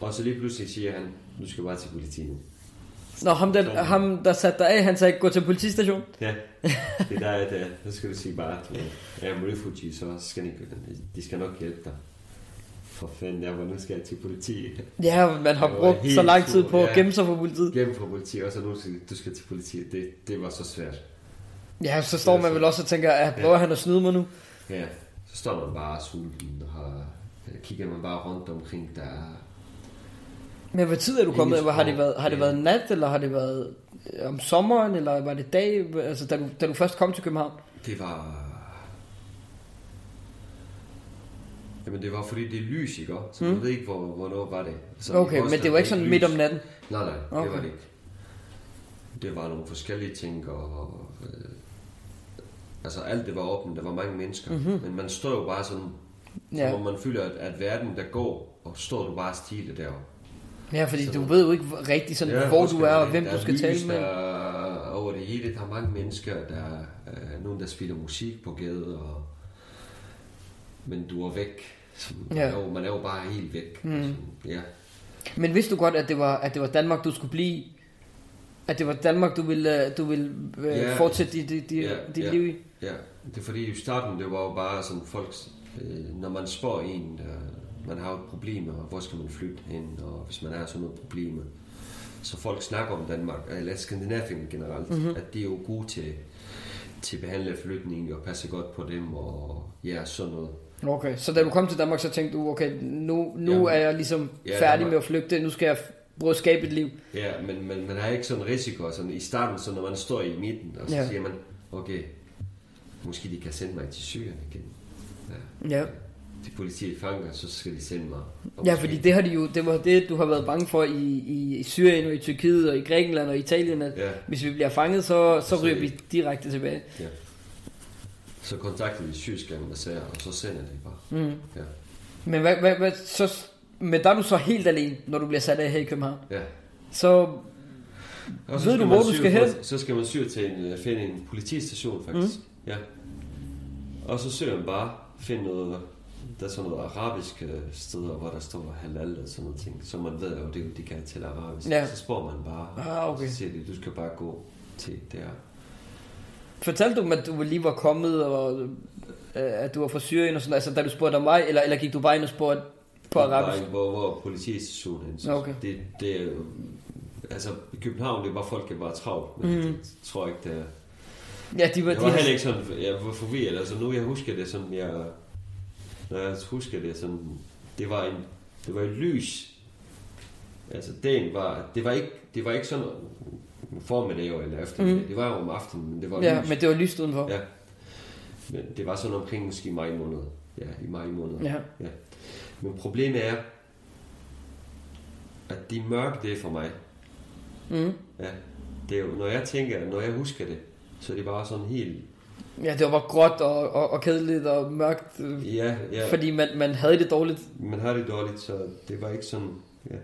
Og så lige pludselig siger han, du skal bare til politiet. Nå, ham der, ham, der satte dig af, han sagde, gå til politistation. Ja, det er der, at så skal du sige bare, at jeg er refugee, så skal de, de skal nok hjælpe dig. For fanden, jeg var nu skal jeg til politiet. Ja, man har brugt så lang tid på at ja. gemme sig for politiet. Gemme fra politiet, og så nu skal du skal til politiet. Det, det var så svært. Ja, så står Ja, man så- vel også og tænker, at prøver han at snyde mig nu? Ja, så står man bare sulten, og har, øh, kigger man bare rundt omkring, der er Men hvad tid er du kommet? Har det været, har det Ja. været nat, eller har det været øh, om sommeren, eller var det dag, altså da du, da du først kom til København? Det var... Jamen det var fordi det er lys, ikke? Så Mm. jeg ved ikke, hvor, hvornår var det. Så Okay, men det var ikke sådan lys. midt om natten? Nej, nej, det Okay. var det ikke. Det var nogle forskellige ting, og... Øh, altså alt det var åbent, der var mange mennesker. Mhm. Mm-hmm. Men man står jo bare sådan, Ja. hvor man føler, at, at verden der går, og står du bare stille deroppe. Ja, fordi Så- du ved jo ikke rigtig sådan, Ja, hvor du er, og hvem du skal lys, tale med. Der er over det hele, der er mange mennesker, der er øh, nogen, der spiller musik på gaden, og... men du er væk. Så man, Ja. er jo, man er jo bare helt væk. Mm. Så, ja. Men vidste du godt, at det var, at det var Danmark, du skulle blive? At det var Danmark, du ville, øh, du ville øh, Ja. fortsætte dit, dit, dit, Ja, dit ja. liv i? ja, det er fordi i starten, det var jo bare sådan folk, øh, når man spørger en, der, man har jo et problem, og hvor skal man flytte hen, og hvis man har sådan noget problemer. Så folk snakker om Danmark, eller Skandinavien generelt, Mhm. mm-hmm. at de er jo gode til, til at behandle flygtninge og passe godt på dem, og ja, sådan noget. Okay, så da du kom til Danmark, så tænkte du, okay, nu, nu Jamen, er jeg ligesom ja, færdig Danmark- med at flygte, nu skal jeg prøve at skabe et liv. Ja, men, men man har ikke sådan en risiko. Sådan, I starten, så når man står i midten, og så Ja. ja. siger man, okay, måske de kan sende mig til Syrien igen. Ja. Ja. De politiet fanger, så skal de sende mig. Og Ja, måske- fordi det har de jo, det var det, du har været bange for i, i, i Syrien og i Tyrkiet og i Grækenland og Italien, at Ja, hvis vi bliver fanget, så, så Så ryger det- vi direkte tilbage. Så kontakter de syriske ambassader, og så sender de bare. Mm. Ja. Men hvad, hvad, hvad, så, men der er du så helt alene, når du bliver sat af her i København. ja. Så Og Ved skal du, hvor du skal hen? Så skal man syr til en, øh, finde en politistation, faktisk. Mm. Ja. Og så søger man bare, finde noget, der er sådan noget arabisk øh, steder, hvor der står halal og sådan noget ting. Så man ved jo, det, de kan tale arabisk. Ja. Så spørger man bare, Ah, okay. så siger de, du skal bare gå til der. Fortalte du dem, at du lige var kommet, og øh, at du var fra Syrien og sådan altså da du spurgte om mig, eller, eller gik du bare ind og spurgte på arabisk? Hvor, hvor politistationen er. Okay. Det, det altså i København, det bare folk, der er bare travlt. Men mm. det tror jeg ikke, det er. Ja, de var, Jeg de var heller ikke sådan, jeg var forvirret. Altså nu jeg husker det sådan, jeg, når jeg husker det sådan, det var en, det var et lys. Altså dagen var, det var ikke, det var ikke sådan formiddag eller eftermiddag. Mm. Det var jo om aftenen, men det var ja, lys. men det var lyst udenfor. Ja. Men det var sådan omkring måske maj måned. Ja, i maj måned. Ja. Men problemet er, at det mørke, det er for mig. Mm. Ja. Det er jo, når jeg tænker, når jeg husker det, så er det bare sådan helt, Ja, det var bare gråt og, og, og kedeligt og mørkt, øh, ja, ja. fordi man, man havde det dårligt. Man har det dårligt, så det var ikke sådan... Ja,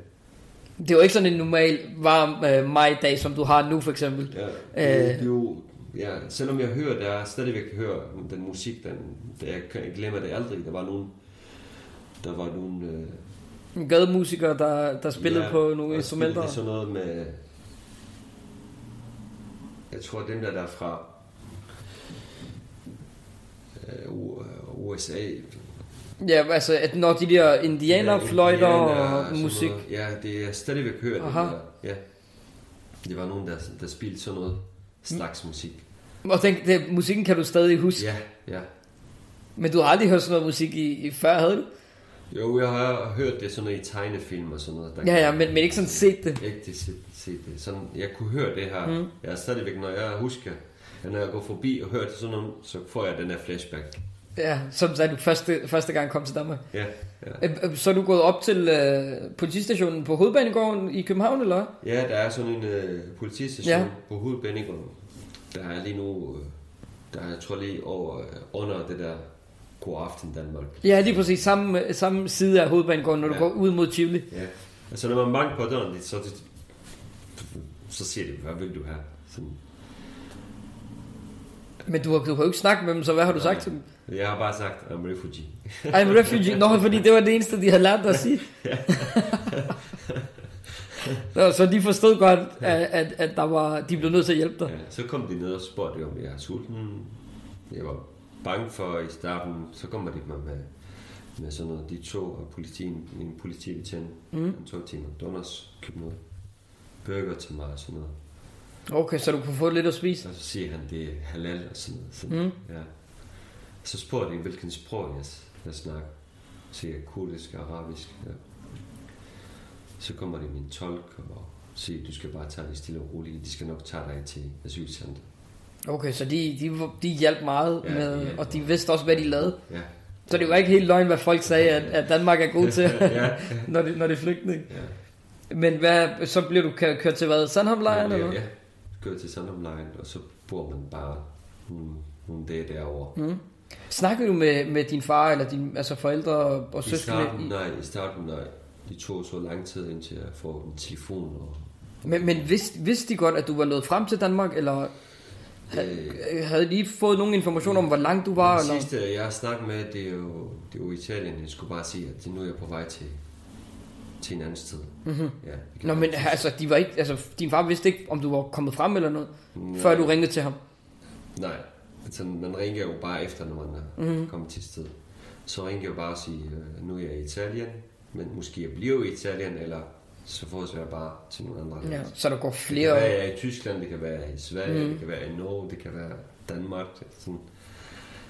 Det var ikke sådan en normal varm øh, majdag, som du har nu for eksempel. ja. Øh. Det, det er jo, ja, selvom jeg hører, der er stadigvæk hører den musik, den, det, jeg, jeg glemmer det aldrig. Der var nogen, der var nogen... Øh, Gademusikere, der, der spillede ja, på nogle og instrumenter. spillede sådan noget med... Jeg tror, dem der, der er fra øh, USA, Ja, altså, at når de der indianer, Ja, indianer og musik. Noget. Ja, det er stadigvæk hørt. Aha. Der. Ja. Det var nogen, der, der spillede sådan noget slags musik. Og den, det, musikken kan du stadig huske. Ja, ja. Men du har aldrig hørt sådan noget musik i, i før, havde du? Jo, jeg har hørt det sådan noget i tegnefilm og sådan noget. Der Ja, ja, men, men ikke sådan set det. Ikke det, set, set det. Sådan, jeg kunne høre det her. Mm. Mm. Jeg er stadigvæk, når jeg husker, når jeg går forbi og hører det sådan noget, så får jeg den her flashback. Ja, som da du første, første gang kom til Danmark. Ja, ja. Øh, øh, Så er du gået op til øh, politistationen på Hovedbanegården i København, eller? Ja, der er sådan en øh, politistation Ja. på hovedbanegården. Der er lige nu, øh, der er, jeg tror lige over, øh, under det der god aften Danmark. Ja, lige præcis. Samme, samme side af hovedbanegården, når du Ja. går ud mod Tivoli. Ja. Altså når man banker på døren, så, det, så siger de, hvad vil du have? Sådan, Men du har, du har jo ikke snakket med dem, så hvad har du sagt til dem? jeg har bare sagt, I'm refugee. I'm refugee. Nå, fordi det var det eneste, de havde lært dig at sige. Nå, så de forstod godt, at, at, at der var, de blev nødt til at hjælpe dig. Ja, så kom de ned og spurgte, om jeg er sulten. Jeg var bange for i starten, så kommer de med, med, med sådan noget. De to og politien, min politibetjent, mm. han tog til McDonald's, købte noget burger til mig og sådan noget. Okay, så du kunne få lidt at spise. Og så siger han, det er halal og sådan noget. Sådan, mm. ja. Så spurgte de, hvilken sprog jeg, jeg snakker. Så siger jeg kurdisk og arabisk. Ja. Så kommer de min tolk og siger, du skal bare tage det stille og roligt. De skal nok tage dig til asylcenter. Okay, så de, de, de hjalp meget, Ja, med, de hjalp og de vidste også, hvad de lavede. Ja. Så det var ikke helt løgn, hvad folk sagde, at, at Danmark er god til, ja. når det, når det er flygtning. ja. Men hvad, så bliver du kø- kørt til hvad? Sandhamlejren eller ja, hvad? ja. Kører til Sandhamlejren, og så bor man bare nogle, nogle dage derovre. Mm. Snakkede du med, med din far eller din altså forældre og, I søskende? starten, nej, i starten, nej. De tog så lang tid indtil at få en telefon. Og, Men, men vidste, vidste de godt, at du var nået frem til Danmark, eller øh, havde de fået nogen information om, hvor langt du var? Eller? sidste, jeg har snakket med, det er jo, det er jo Italien. Jeg skulle bare sige, at nu er jeg på vej til, til en anden sted. Mm-hmm. Ja, Nå, men altså, de var ikke, altså, din far vidste ikke, om du var kommet frem eller noget, Nej. før du ringede til ham. Nej, altså, man ringer jo bare efter, når man er mm-hmm. kommet til sted. Så ringer jeg jo bare og siger, øh, nu er jeg i Italien, men måske jeg bliver i Italien, eller så får jeg bare til nogle andre Ja, lande. så der går Det kan flere... være, i Tyskland, det kan være i Sverige, mm. det kan være i Norge, det kan være Danmark. Sådan.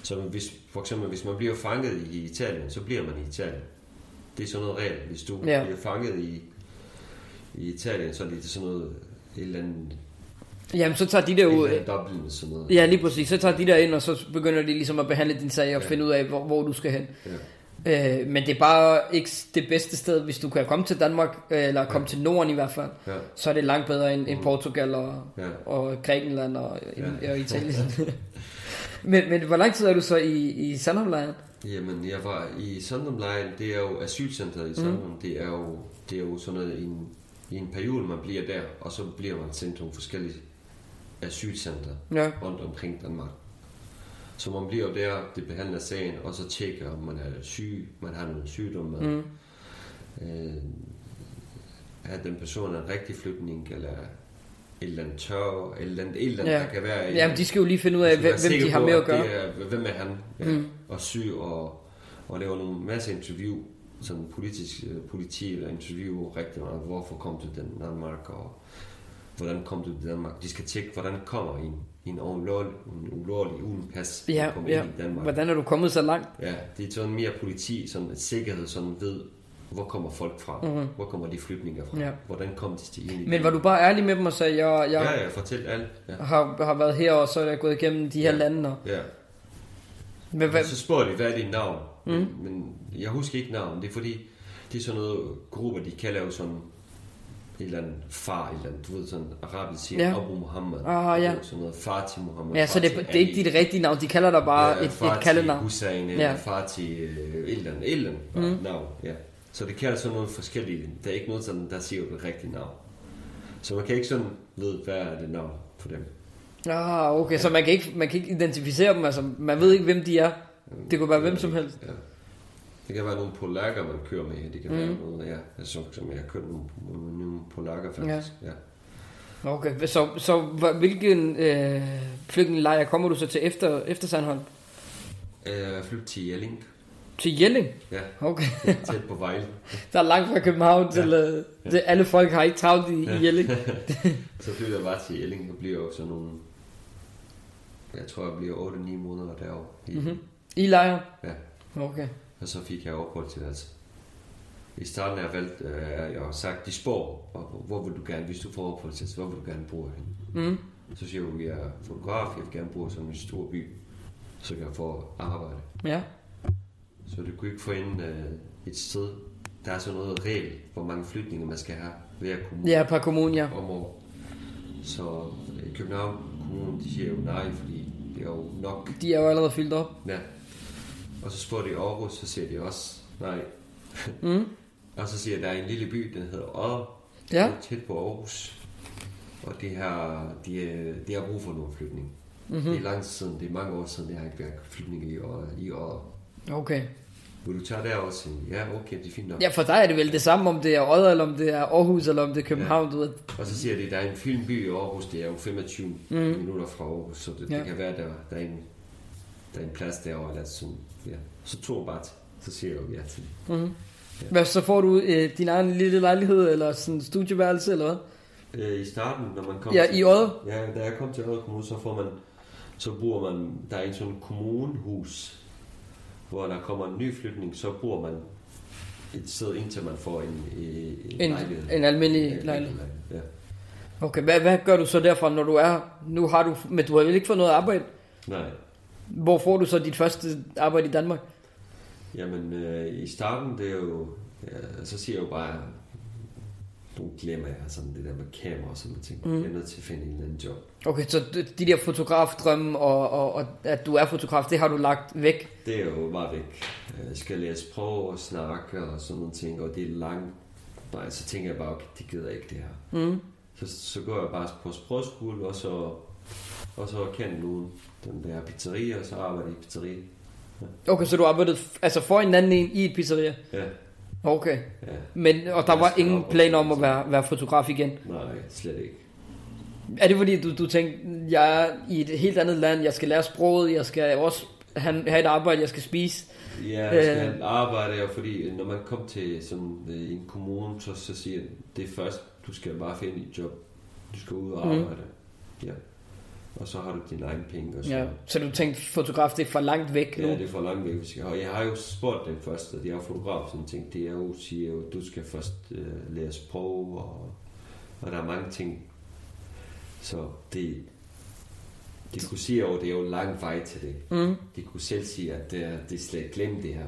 Så hvis, for eksempel, hvis man bliver fanget i Italien, så bliver man i Italien. Det er sådan noget regel. Hvis du Ja. ja. bliver fanget i, i Italien, så er det sådan noget, et eller andet, Jamen, så tager de der ud... Dublin, sådan noget. Ja, lige præcis. Så tager de der ind, og så begynder de ligesom at behandle din sag og Ja. finde ud af, hvor, hvor du skal hen. Ja. Øh, men det er bare ikke det bedste sted, hvis du kan komme til Danmark, øh, eller komme til Norden i hvert fald. Ja. Så er det langt bedre end, end Portugal og, Ja. og Grækenland og, Ja. og Italien. men, men hvor lang tid er du så i, i Sandholmlejren? Jamen, jeg var i Sandhamlejren, det er jo asylcentret i Sandholm, mm. det, er jo, det er jo sådan noget, i en, i en periode, man bliver der, og så bliver man sendt til nogle forskellige asylcentre Ja. rundt omkring Danmark. Så man bliver jo der, det behandler sagen, og så tjekker, om man er syg, man har nogle sygdomme. Mm. Øh, er den person en rigtig flygtning, eller et eller andet tør, et eller andet, et eller andet Ja. der kan være... Jamen, de skal jo lige finde ud af, skal hvem, de har med at gøre. Det er, hvem er han? Ja. Mm. Og syg og, og laver nogle masse interview, sådan politisk øh, politi eller interview rigtig meget. Hvorfor kom du til Danmark, og hvordan kom du til Danmark? De skal tjekke, hvordan kommer en, en ulovlig, en ulovlig uden pas, Ja, kommer ja. ind i Danmark. Hvordan er du kommet så langt? Ja, det er sådan mere politi, sådan en sikkerhed, sådan ved, hvor kommer folk fra? Mm-hmm. Hvor kommer de flytninger fra? Ja. Hvordan kom de til i Men var du bare ærlig med dem og sagde, jeg, jeg Ja, ja, fortæl alt. Ja. har, har været her, og så er jeg gået igennem de her Ja. lande. Og, ja. Men, hvad, så spurgte de, hvad er dit navn? Mm. Men, men jeg husker ikke navn. Det er fordi, det er sådan noget grupper, de kalder jo sådan et eller andet far, et eller andet, du ved, sådan arabisk siger, Ja. Abu Muhammad. Ah, ja. Ved, Sådan noget far til Muhammad. ja, så det, det er ikke dit rigtige navn. De kalder dig bare ja, et, et kaldenavn. Hussein, eller Ja. far til øh, et eller andet, et eller andet mm. navn. Ja. Så det kalder sådan nogle forskellige. Der er ikke noget sådan, der siger det rigtige navn. Så man kan ikke sådan vide, hvad er det navn for dem. Ah, okay, så man kan, ikke, man kan ikke identificere dem, altså man ved ikke, hvem de er. Det kunne være hvem som helst. Ja. Det kan være nogle polakker, man kører med. Det kan mm. være noget, ja, altså, som jeg har kørt nogle, nogle polakker faktisk. Ja. ja. Okay, så, så hvilken øh, flygtningelejr kommer du så til efter, efter Sandholm? Jeg flyttede til Jelling. Til Jelling? Ja, Okay, tæt på Vejle. der er langt fra København til, øh, til alle folk har ikke travlt i, i Jelling. Så flyttede jeg bare til Jelling og bliver jo sådan nogle... Jeg tror, jeg bliver 8-9 måneder derovre. I, mm-hmm. I lejr? Ja, Okay. og så fik jeg ophold til altså. I starten har jeg valgt, øh, jeg har sagt, de spår, og hvor vil du gerne, hvis du får ophold til, hvor vil du gerne bo hen? Mm. Så siger jeg, jeg er fotograf, jeg vil gerne bo i sådan en stor by, så kan jeg få arbejde. Ja. Så du kunne ikke få ind øh, et sted, der er sådan noget regel, hvor mange flytninger man skal have hver kommune Ja, par kommune, ja. om år. Så øh, København Kommune, de siger jo nej, fordi jo nok. De er jo allerede fyldt op. Ja. Og så spurgte de Aarhus, så siger de også nej. Mm. Og så siger jeg, der er en lille by, den hedder Odder, Ja. tæt på Aarhus. Og de har, de, de har brug for nogle flytning. Mhm. Mm-hmm. Det er lang tid siden, det er mange år siden, jeg har ikke været flytning i år. I år. Okay. Vil du tage der også? Ja, okay, det er fint nok. Ja, for dig er det vel det samme, om det er Odder, eller om det er Aarhus, eller om det er København, du ved. Og så siger de, at der er en filmby i Aarhus, det er jo 25 mm. minutter fra Aarhus, så det. Ja. ja. det kan være, der, der, er en, der er en plads derovre, eller sådan, ja. Så tog jeg bare til, så siger jeg jo ja til det. Hvad, så får du øh, din egen lille lejlighed, eller sådan en studieværelse, eller hvad? Øh, I starten, når man kom Ja, til, i Odder? Ja, da jeg kom til Odder Kommune, så får man, så bor man, der er en sådan kommunehus, hvor der kommer en ny flytning, så bor man et sted, indtil man får en, en, En, lejlighed. en almindelig Ja, lejlighed. Ja. Okay, hvad, hvad gør du så derfra, når du er... Nu har du... Men du har vel ikke fået noget arbejde? Nej, Hvor får du så dit første arbejde i Danmark? Jamen, øh, i starten, det er jo... Ja, så siger jeg jo bare, nu glemmer jeg sådan det der med kamera og sådan noget ting. Mm. Jeg er nødt til at finde en eller anden job. Okay, så de de der fotografdrømme, og, og, og at du er fotograf, det har du lagt væk? Det er jo bare væk. Jeg skal læse sprog og snakke og sådan nogle ting, og det er langt. Nej, så tænker jeg bare, okay, det gider ikke det her. Mm. Så, så går jeg bare på sprogskole, og så, og så kender nogen den der pizzeria, og så arbejder jeg i pizzeria. Okay, så du arbejdede altså for en anden en i et pizzeria? Ja, Okay. ja. Men, og der var ingen planer om at være, være fotograf igen? Nej, slet ikke. Er det fordi, du, du tænkte, jeg er i et helt andet land, jeg skal lære sproget, jeg skal også have, have et arbejde, jeg skal spise? Ja, jeg skal Øh. have et arbejde, og fordi når man kom til sådan øh, en kommune, så, så siger det er først, du skal bare finde et job. Du skal ud og Mhm. arbejde. Ja. Og så har du dine egne penge. Og så, Ja. Så du tænkte, fotograf, det er for langt væk nu? ja, det er for langt væk. hvis jeg- har jo spurgt dem først, og de er fotograf, sådan ting. Det er jo, siger jo, du skal først øh, lære sprog, og, og der er mange ting. Så det, de kunne sige jo, det er jo lang vej til det. Mm. De kunne selv sige, at det er, det er slet glem det her.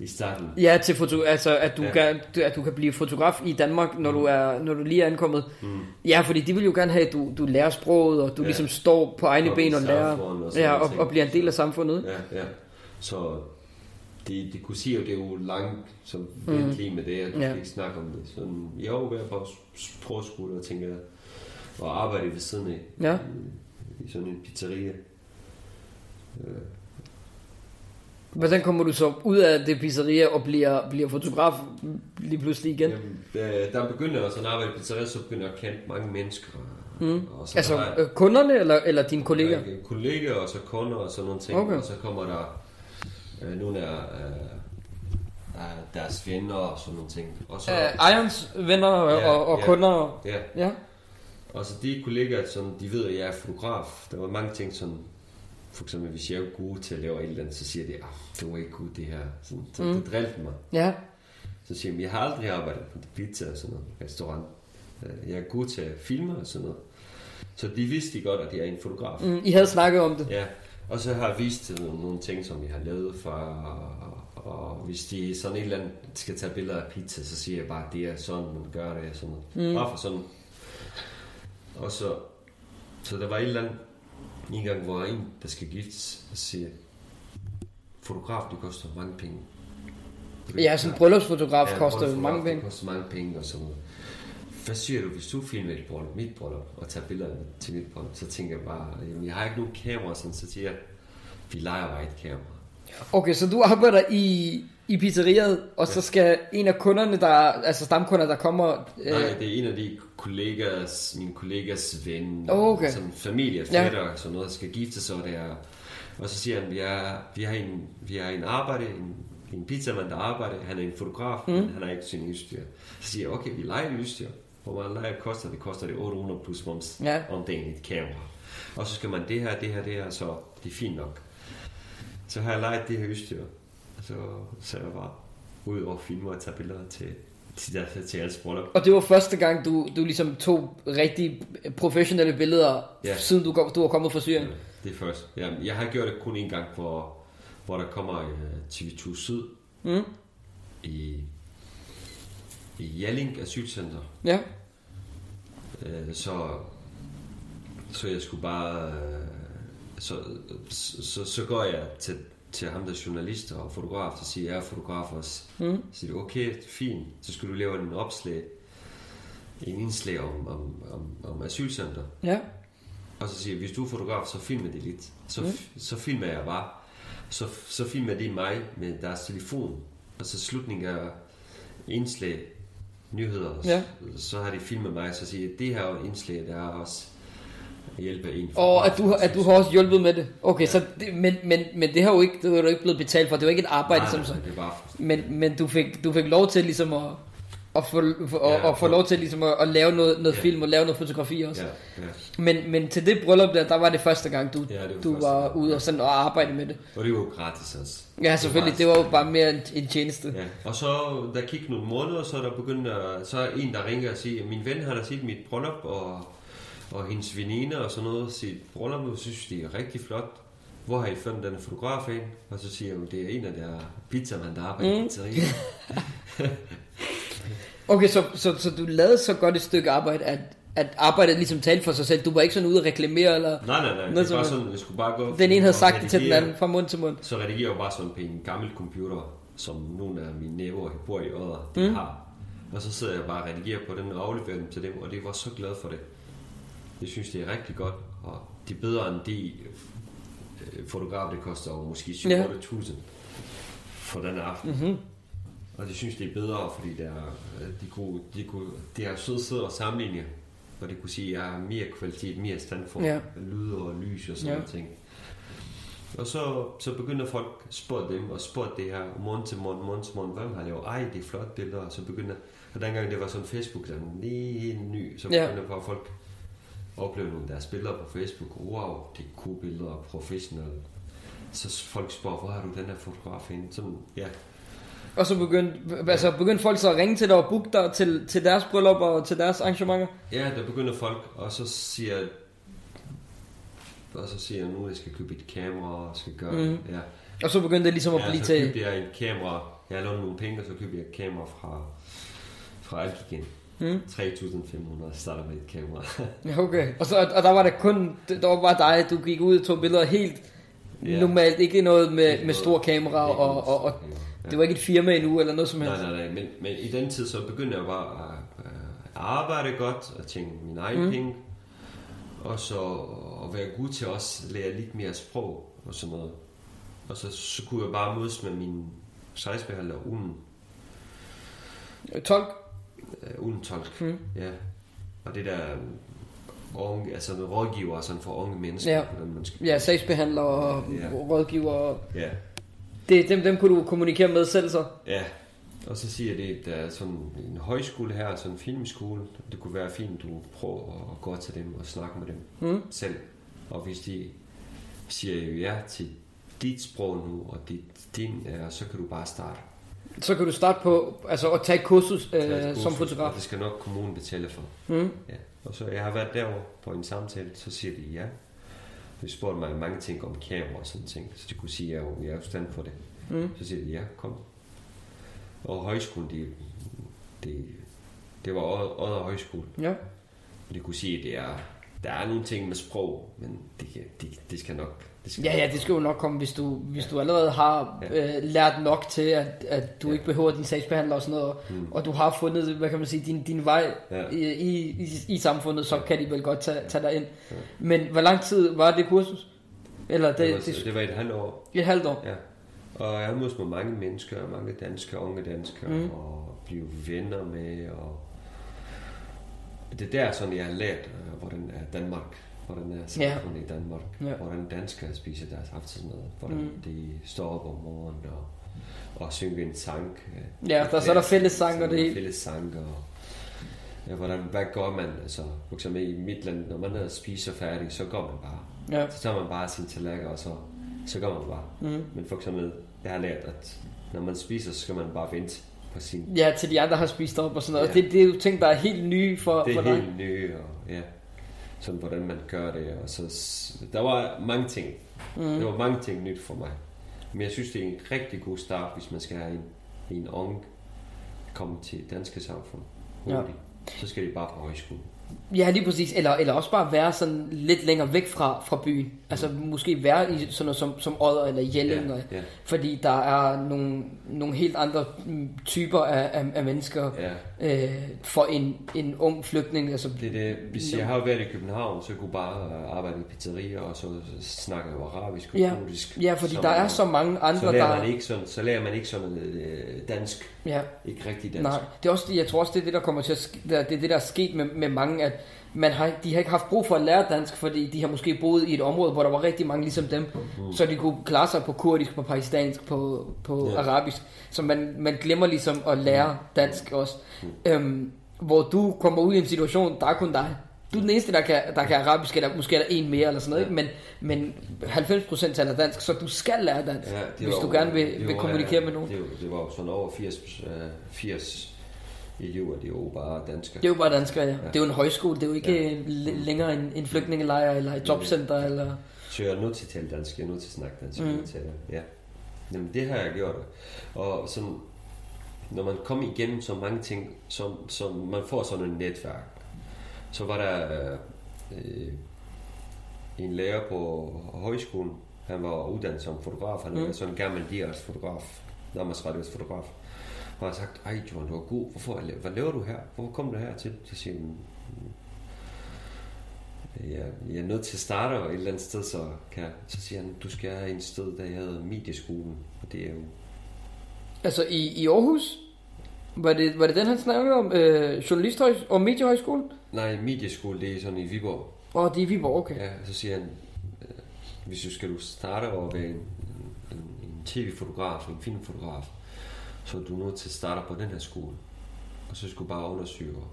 I starten. Ja, til foto, altså at du, Ja. kan, at du kan blive fotograf i Danmark, når, du, er, når du lige er ankommet. Mm. Ja, fordi de vil jo gerne have, at du, du lærer sproget, og du ja. Ligesom står på egne Og ben og lærer, og ja, og, ting. og bliver en del af samfundet. Ja, ja. Så det, det kunne sige jo, det er jo langt, som mm. lige med det, at du Ja. ja. ikke snakke om det. Sådan, jeg er jo ved på sprogskole og tænker, og arbejde ved siden af Ja. i, i sådan en pizzeria. Øh, Hvordan kommer du så ud af det pizzeria og bliver, bliver fotograf lige pludselig igen? Jamen, da, da jeg begyndte også at arbejde i pizzeria, så begyndte jeg at kende mange mennesker. Mm. Og så Altså der øh, kunderne eller, eller dine kolleger? Der er kollegaer og så kunder og sådan nogle ting. Okay. Og så kommer der øh, nogle af, øh, deres venner og sådan nogle ting. Og så, Uh, Irons venner og, Ja, og, og ja. kunder? ja, Ja. og så de kollegaer, som de ved, at jeg er fotograf. Der var mange ting, som for eksempel, hvis jeg er god til at lave et eller andet, så siger de, at det var ikke godt det her. Sådan, så Mm. det drillede mig. Ja. Så siger de, jeg har aldrig arbejdet på pizza og sådan noget, restaurant. Øh, Jeg er god til at filme og sådan noget. Så de vidste godt, at jeg er en fotograf. Mm, I havde snakket om det? Ja, og så har jeg vist nogle, nogle ting, som jeg har lavet for, og, hvis de sådan et eller andet skal tage billeder af pizza, så siger jeg bare, at det er sådan, man gør det, og sådan noget. Mm. Bare for sådan. Og så, så der var et eller andet, en gang, hvor en, der skal giftes, og siger, fotograf, det koster mange penge. Ja, som bryllupsfotograf Ja, koster bryllupsfotograf, mange penge. Koster mange penge og sådan noget. Hvad siger du, hvis du filmer et bryllup, mit bryllup, og tager billeder til mit bryllup, så tænker jeg bare, jamen, jeg har ikke nogen kamera, sådan, så siger jeg, vi leger bare et kamera. Okay, så du arbejder i, i pizzeriet, og så skal en af kunderne, der, altså stamkunder, der kommer... Øh, Nej, det er en af de kollegas, min kollegas ven, Okay. som familie, fætter, ja. sådan noget, der skal gifte sig, og det er, og så siger han, vi, er, vi, har en, vi har en arbejde, en, en pizzamand, der arbejder, han er en fotograf, mm. men han har ikke sin udstyr. Så siger jeg, okay, vi leger udstyr. Hvor meget lejer koster det? koster det 800 plus moms Ja. om dagen et kamera. Og så skal man det her, det her, det her, så det er fint nok. Så har jeg lejet det her udstyr, og så, så jeg bare ud og filme og tage billeder til, til, til, til bryllup. Og det var første gang, du, du ligesom tog rigtig professionelle billeder, Ja. siden du, kom- du var kommet fra Syrien. Ja, det er først. Ja, jeg har gjort det kun en gang, hvor, hvor der kommer uh, TV2 Syd Mm. i, i Jelling Asylcenter. Ja. Uh, så, så jeg skulle bare... Så, så, så, så går jeg til til ham, der er journalist og fotograf, så siger jeg, er fotograf også. Mm. Så siger okay, fint, så skal du lave en opslag, en indslag om, om, om, om asylcenter. Ja. Og så siger jeg, hvis du er fotograf, så filmer det lidt. Så, mm. så filmer jeg bare. Så, så filmer de mig med deres telefon. Og så slutningen af indslag, nyheder, Ja. så, så har de filmet mig, så siger jeg, det her indslag, der er også hjælpe en. Og at du, at du har også hjulpet med det. Okay, så det, men, men, men det har jo ikke, det er du ikke blevet betalt for. Det var ikke et arbejde, nej, som nej, så. det bare Men, men du, fik, du fik lov til ligesom at, at få, for, Ja, at få lov til ligesom at, at lave noget, noget Ja. film og lave noget fotografi også. Ja, ja. Men, men til det bryllup der, der var det første gang, du, Ja, det var du var gang. ude og, sådan, og arbejde med det. Og det var jo gratis også. Ja, selvfølgelig. Det var jo bare mere en, en tjeneste. Ja. Og så, der gik nogle måneder, så er der begyndt at, så er en, der ringer og siger, min ven har da set mit bryllup, og, og hendes veninde og sådan noget, sit bryllup, og synes, det er rigtig flot. Hvor har I fundet den fotograf hen? Og så siger jeg, det er en af der pizzamand, der arbejder mm. i pizzeriet. Okay, så, så, så du lavede så godt et stykke arbejde, at, at arbejdet ligesom talte for sig selv. Du var ikke sådan ude og reklamere, eller Nej, nej, nej. Noget Det er- sådan, jeg skulle bare gå... den ene havde sagt det til den anden, fra mund til mund. Så redigerer jeg bare sådan på en gammel computer, som nogle af mine naboer, bor i Odder, de mm. har. Og så sidder jeg bare og redigerer på den og afleverer dem til dem, og det var så glad for det. Jeg synes, det er rigtig godt, og det er bedre end de øh, fotograf, det koster jo måske 7 Ja. 8000 for den aften. Mm-hmm. Og det synes, det er bedre, fordi det er, øh, de, kunne, de, kunne, de har sødt siddet og sammenlignet, og de kunne sige, at jeg har mere kvalitet, mere stand for Ja. lyd og lys og sådan Ja. ja. noget ting. Og så, så begynder folk at spørge dem, og spørge det her morgen til morgen, morgen til morgen, hvem har lavet, ej, det er flotte billeder, og så begynder, og dengang det var sådan Facebook, der lige helt ny, så Ja. begynder bare folk nogle af deres billeder på Facebook, wow, det er gode billeder, professionelle. Så folk spørger, hvor har du den her fotograf henne? Sådan, ja, Og så begyndte, altså begyndte folk så at ringe til dig og booke dig til, til deres bryllup og til deres arrangementer. Ja, der begynder folk, og så siger og så siger jeg nu, jeg skal købe et kamera og skal gøre mm. ja. Og så begyndte det ligesom at ja, blive så til... købte jeg et kamera, jeg lånte nogle penge, og så købte jeg et kamera fra, fra Alkigen. Mm. 3.500 starter med et kamera. Ja, okay. Og, så, og der var det kun, der var bare dig, du gik ud og tog billeder helt Ja. normalt, ikke noget med, Ikke med store kameraer, Ikke og, og, og kamera. Ja. det var ikke et firma endnu, eller noget som helst. Nej, nej, nej, men, men i den tid, så begyndte jeg bare at, at arbejde godt, og tjene min egen Mm. penge, og så at være god til også at lære lidt mere sprog og sådan noget. Og så, så kunne jeg bare mødes med min sejsbehandler uden, 12? Øh, uden tolk. Mm. Ja. Og det der unge, altså en rådgiver sådan for unge mennesker, Ja. hvordan man skal... Ja, sagsbehandler og Ja. rådgiver. Ja. Det, dem, dem kunne du kommunikere med selv så? Ja, og så siger det, at der er sådan en højskole her, sådan en filmskole. Det kunne være fint, du prøver at gå til dem og snakke med dem Mm. selv. Og hvis de siger jo ja til dit sprog nu, og dit, din, så kan du bare starte. Så kan du starte på altså at tage et kursus øh, Tage et som fotograf. Og det skal nok kommunen betale for. Mm. Ja. Og så jeg har været derovre på en samtale, så siger de ja. De spurgte mig mange ting om kamera og sådan ting, så de kunne sige, at jeg er jo stand for det. Mm. Så siger de, ja, kom. Og højskolen, det, det, det var Odder Højskole. Ja. Og de kunne sige, at det er, der er nogle ting med sprog, men det, det, det skal nok... Det skal Ja, ja, det skal jo nok komme, hvis du, hvis du allerede har øh, lært nok til, at, at du Ja. ikke behøver din sagsbehandler og sådan noget, Mm. og du har fundet, hvad kan man sige, din, din vej Ja. i, i, i, samfundet, så Ja. kan de vel godt tage, tage dig ind. Ja. Men hvor lang tid var det kursus? Eller det, det, var, det, det var et halvt år. et halvt år? Ja. Og jeg har mødt mange mennesker, mange danske, unge danskere, Mm. mm. og blive venner med, og det er der sådan, jeg har lært, øh, hvordan er Danmark, hvordan er samfundet i Danmark, Ja. hvordan danskere spiser deres aftensmad, hvordan Mm. de står op om morgenen og, og synger en sang. øh, Ja, der, så er der fællessang og det hele. Fælles sang, og ja, hvordan, hvad gør man, altså for eksempel i mit land, når man er spiser færdig, så går man bare. Ja. Så tager man bare sin tallerken, og så, så går man bare. Mm. Men for eksempel, jeg har lært, at når man spiser, så skal man bare vente på sin... ja, til de andre har spist op og sådan noget. Ja. Det, det er jo ting, der er helt nye for, Det for er dig. helt nye, og ja, sådan hvordan man gør det. Og så, der var mange ting. Mm. Der var mange ting nyt for mig. Men jeg synes, det er en rigtig god start, hvis man skal have en, en ung komme til danske samfund hurtigt. Så skal de bare på højskole. Ja, lige præcis. Eller, eller også bare være sådan lidt længere væk fra, fra byen. Altså måske være i sådan noget som, som Odder eller Jelling. Og, ja. Fordi der er nogle, nogle helt andre mm, typer af, af, af mennesker Ja. øh, for en, en ung flygtning. Altså, Det det, hvis jeg har været i København, så kunne bare arbejde i pizzerier, og så snakke arabisk og Ja. kurdisk. ja, fordi der er så mange andre, så lærer der... man ikke sådan, så lærer man ikke sådan øh, dansk, Ja, ikke rigtig dansk. nej. Det er også, jeg tror også, det er det, der kommer til at ske, det er det, der er sket med, med mange, at man har, de har ikke haft brug for at lære dansk, fordi de har måske boet i et område, hvor der var rigtig mange ligesom dem, mm. så de kunne klare sig på kurdisk, på pakistansk, på, på Ja. arabisk. Så man, man glemmer ligesom at lære dansk også. Øhm, hvor du kommer ud i en situation, der er kun dig. Du er den eneste, der kan, der kan arabisk, eller måske er der en mere, eller sådan noget, ikke? men, men 90% taler dansk, så du skal lære dansk, Ja, hvis du jo- gerne vil, vil kommunikere øh, med nogen. Det, var- det var jo sådan over 80, øh, 80 elever, det er jo bare danskere. Det er jo bare danskere, ja. Ja. Det er jo en højskole, det er jo ikke Ja. ja. længere en, en flygtningelejr eller et jobcenter. Eller... Så jeg er nødt til at tale dansk, jeg er nødt til at snakke dansk. Mm. Mm. Til, ja. Jamen, det har jeg gjort. Og sådan, når man kommer igennem så mange ting, som, som man får sådan et netværk, så var der øh, en lærer på højskolen, han var uddannet som fotograf, han Mm. var sådan en gammel DR's fotograf, Danmarks Radios fotograf. Og han har sagt, ej Johan, du er god, Hvorfor, hvad laver du her? Hvorfor kom du her til? Så siger han, jeg, jeg er nødt til at starte og et eller andet sted, så, kan, jeg- så siger han, du skal have en sted, der hedder Medieskolen. Og det er jo, Altså i, i Aarhus, var det, var det den, han snakkede om? Øh, journalisthøj og mediehøjskolen? nej, Medieskole, det er sådan i Viborg. Åh, oh, det er i Viborg, okay. Ja, så siger han, øh, hvis du skal du starte over være en, en, en tv-fotograf, en filmfotograf, så er du nødt til at starte på den her skole. Og så skal du bare undersøge og,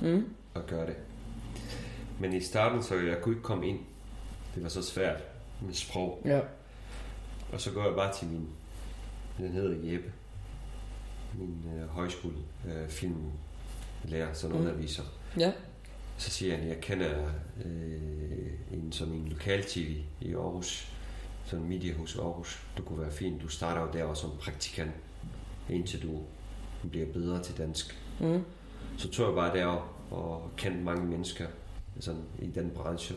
Mm. og gøre det. Men i starten, så jeg kunne ikke komme ind. Det var så svært med sprog. Ja. Og så går jeg bare til min, den hedder Jeppe, min øh, højskole øh, filmlærer, sådan Mm. underviser. Ja. Så siger han, jeg kender øh, en sådan en lokal tv i Aarhus, sådan media hos Aarhus. Det kunne være fint. Du starter jo der også som praktikant, indtil du bliver bedre til dansk. Mm. Så tog jeg bare derop og kendte mange mennesker sådan, i den branche.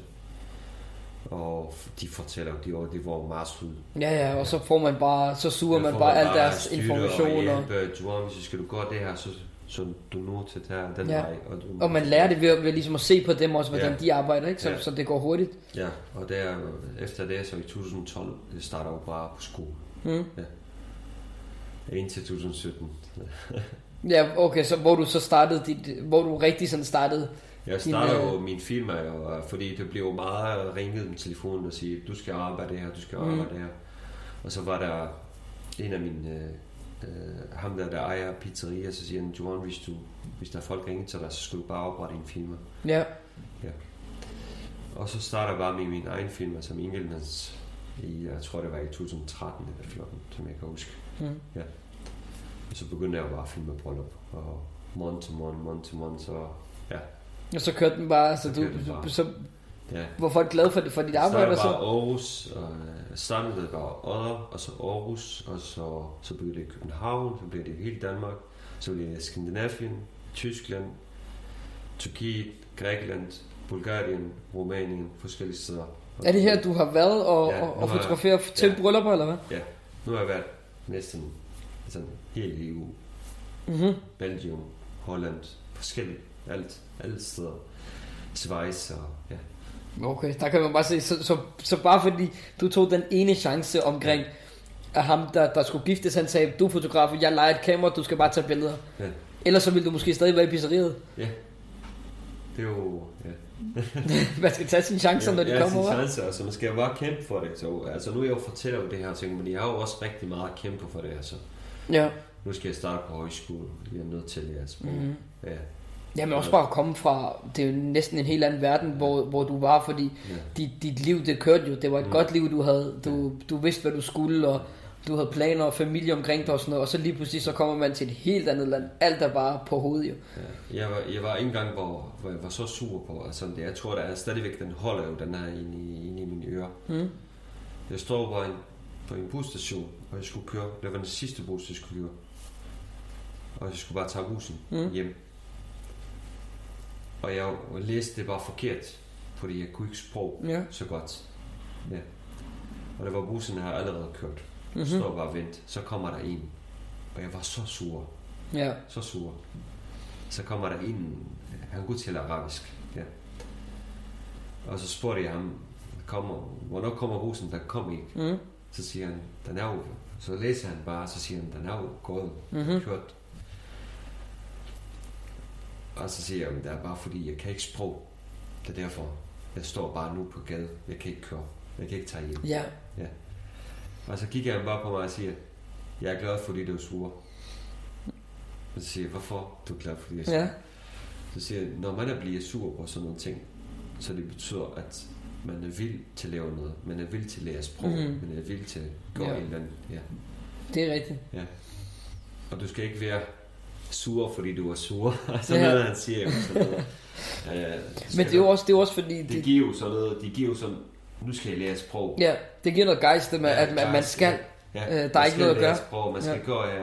Og de fortæller, de var, det var meget søde. Ja, ja, og så får man bare, så suger Der man får bare al deres informationer. Og hjælpe, Joan, hvis skal du gøre det her, så, så du nødt til tage den Ja. vej. Og, du, Og man lærer det ved, ved ligesom at se på dem også, hvordan Ja. de arbejder, ikke? Så, Ja. så det går hurtigt. Ja, og der, efter det, så i 2012, det starter jo bare på skole. Mm. Indtil 2017. Ja, okay, så hvor du så startede dit, hvor du rigtig sådan startede. Jeg starter Din, øh, jo min firma, jo, fordi det blev jo meget ringet med telefonen og sige, du skal arbejde her, du skal Mm. arbejde her. Og så var der en af mine, øh, øh, ham der, der ejer pizzeria, så siger han, Johan, hvis, du, hvis der er folk ringer til dig, så skal du bare oprette en firma. Ja, Og så starter jeg bare med min egen firma som enkeltmands i, jeg tror det var i 2013 eller 14, som jeg kan huske. Mm. Og så begyndte jeg bare at filme bryllup, og måned til måned, måned til måned, så ja. og så kørte den bare, så Så du, den bare. så ja. var folk glade for, det, for dit arbejde, så... var Aarhus, og øh, startede var Odder, og så Aarhus, og så, så blev det København, så blev det hele Danmark, så blev det Skandinavien, Tyskland, Tyrkiet, Grækenland, Bulgarien, Rumænien, forskellige steder. Er det her, du har været og, Ja, og, og har jeg- fotograferet til ja. bryllupper, eller hvad? Nu har jeg været næsten sådan hele EU, Mm-hmm. Belgium, Holland, forskellige, alt, alle steder. Schweiz og ja. Okay, der kan man bare se, så, så, så bare fordi du tog den ene chance omkring, at ham, der, der skulle giftes, han sagde, du er fotograf, jeg leger et kamera, du skal bare tage billeder. Ja. Ellers så ville du måske stadig være i pizzeriet. Ja. Det er jo... Ja. Man skal tage sine chancer, når de ja, kommer, sin hva'? chance, altså man skal jo bare kæmpe for det. Så, altså nu er jeg jo fortæller jo det her ting, men jeg har jo også rigtig meget at kæmpe for det. Altså. Ja. Nu skal jeg starte på højskole. Jeg er nødt til at sprog. Mhm. Ja. Ja, men også bare at komme fra, det er jo næsten en helt anden verden, hvor, hvor du var, fordi Ja. dit, dit liv, det kørte jo, det var et Mm. godt liv, du havde, du, du vidste, hvad du skulle, og du havde planer og familie omkring dig og sådan noget, og så lige pludselig, så kommer man til et helt andet land, alt er bare på hovedet jo. Ja. Jeg, var, jeg var en gang, hvor, hvor jeg var så sur på, altså det, jeg tror, der er stadigvæk, den holder jo, den er inde i, inde i mine ører. Mm. Jeg står på en, på en busstation, og jeg skulle køre. Det var den sidste bus, jeg skulle køre. Og jeg skulle bare tage bussen Mm. hjem. Og jeg læste det bare forkert, fordi jeg kunne ikke sprog Ja. så godt. Ja. Og det var bussen, jeg har allerede kørt. Mhm. Mm-hmm. Står bare og vent. Så kommer der en. Og jeg var så sur. Ja. Så sur. Så kommer der en, han kunne tale arabisk. Ja. Og så spurgte jeg ham, kommer, hvornår kommer bussen? Der kom ikke. Mm. Så siger han, den er jo, så læser han bare, så siger han, den er jo gået, Mhm. mm-hmm. kørt. Og så siger jeg, "Men det er bare fordi, jeg kan ikke sprog. Det er derfor. Jeg står bare nu på gade. Jeg kan ikke køre. Jeg kan ikke tage hjem. Ja. Ja. Og så kigger han bare på mig og siger, jeg er glad fordi du er sur. Og så siger jeg, hvorfor du er glad fordi jeg er sur? Ja. Så siger jeg, når man er bliver sur på sådan nogle ting, så det betyder, at man er vild til at lave noget. Man er vild til at lære sprog. Mm. Man er vild til at gå Ja. ja. et eller andet. Ja. Det er rigtigt. ja. Og du skal ikke være sur, fordi du er sur. så Ja. ja. noget, han siger jo sådan noget. Ja, Men det er jo også, det er også fordi, Det det, giver jo sådan noget, de giver jo sådan, nu skal jeg lære sprog. ja, det giver noget gejst, det med, at man, man skal. Ja, Øh, der er ikke noget at gøre. Sprog, man skal Ja. ja. gå af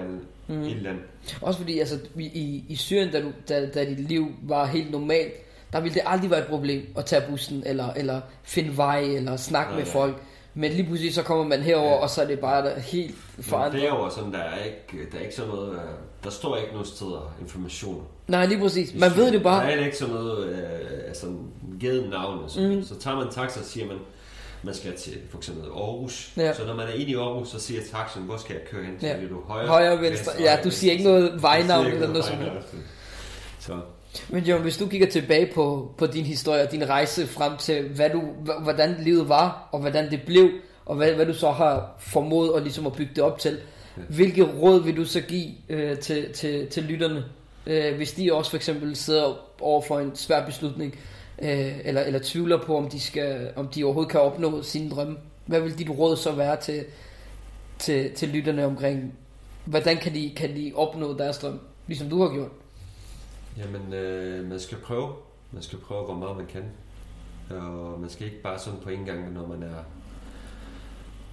mm. et eller andet. Også fordi, altså, i, i, i Syrien, da, du, da, da dit liv var helt normalt, der ville det aldrig være et problem at tage bussen, eller, eller finde vej, eller snakke Nej, med nej. folk. Men lige pludselig så kommer man herover, Ja. og så er det bare der helt Men forandret. derovre, sådan, der er ikke, der er ikke sådan noget, øh, der står ikke nogen steder informationer. Nej, lige præcis. Man ved det Der bare. er ikke sådan noget, øh, altså givet navn. Så, mm. så tager man en taxa, og siger man, man skal til for eksempel Aarhus. Ja. Så når man er inde i Aarhus, så siger taxen, hvor skal jeg køre hen? Så Ja. du højre, Højre, venstre. Ja, du siger ikke noget vejnavn eller noget sådan vejnavn. Så Men John, hvis du kigger tilbage på, på din historie og din rejse frem til, hvad du, hvordan livet var, og hvordan det blev, og hvad, hvad du så har formået at, ligesom at bygge det op til, Ja. hvilke råd vil du så give øh, til, til, til lytterne, øh, hvis de også for eksempel sidder over for en svær beslutning, øh, eller, eller tvivler på, om de, skal, om de overhovedet kan opnå sine drømme? Hvad vil dit råd så være til, til, til lytterne omkring, hvordan kan de, kan de opnå deres drøm, ligesom du har gjort? Jamen, øh, man skal prøve. Man skal prøve, hvor meget man kan. Og man skal ikke bare sådan på en gang, når man er...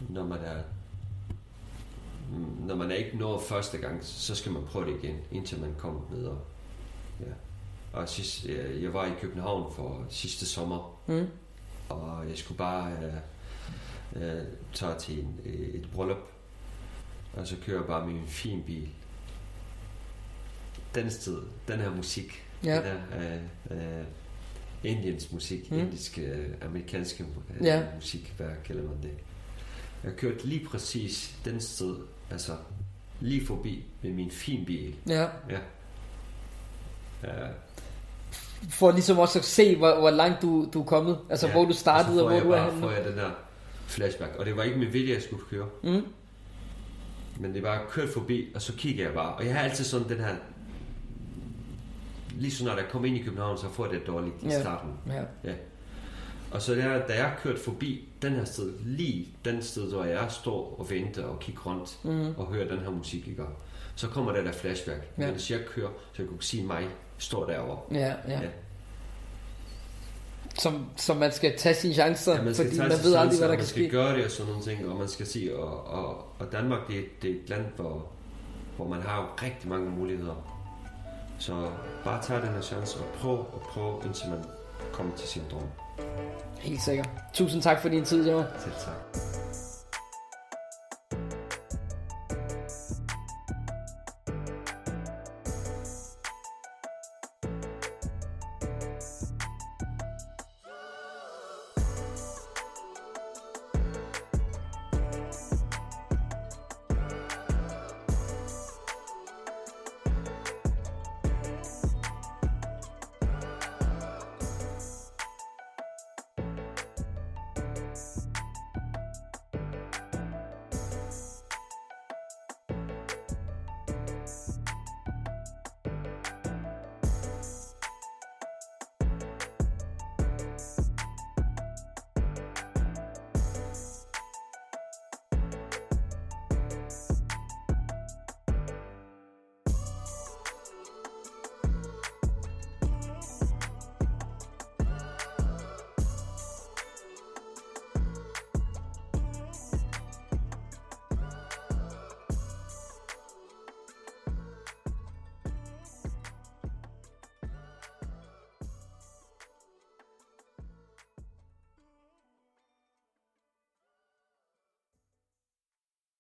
Når man er... Når man er ikke når første gang, så skal man prøve det igen, indtil man kommer videre. Ja. Og sidst, jeg, jeg var i København for sidste sommer, Mm? og jeg skulle bare øh, øh, tage til en, øh, et bryllup, og så kører jeg bare med en fin bil. Den sted, den her musik, Ja. den her øh, øh, Indiens musik, Mm. mm. indisk, øh, amerikanske øh, Ja. musik, hvad kalder man det? Jeg kørte lige præcis den sted, altså lige forbi med min fin bil. Ja. Ja. Ja, For ligesom også at se, hvor, hvor langt du, du er kommet. Altså, ja. hvor du startede, og, så får hvor du er henne. får jeg den der flashback. Og det var ikke med vilje, jeg skulle køre. Mm. Men det var kørt forbi, og så kigger jeg bare. Og jeg har altid sådan den her... Lige så når jeg kommer ind i København, så får jeg det dårligt i Ja. starten. Ja. Ja. Og så der, da jeg kørte forbi den her sted, lige den sted, hvor jeg står og venter og kigger rundt Mm. og hører den her musik, ikke? så kommer der der flashback. Ja. Mens jeg kører, så jeg kunne se mig står derovre. Ja, ja. Ja. Som, som man skal tage sine chancer, Ja, man skal fordi tage man ved aldrig, hvad der kan man skal ske. gøre det og sådan nogle ting, og man skal sige, og, og, og Danmark, det, det er et land, hvor, hvor man har rigtig mange muligheder. Så bare tag den her chance og prøv og prøv, indtil man kommer til sin drøm. Helt sikkert. Tusind tak for din tid, Johan. Selv tak.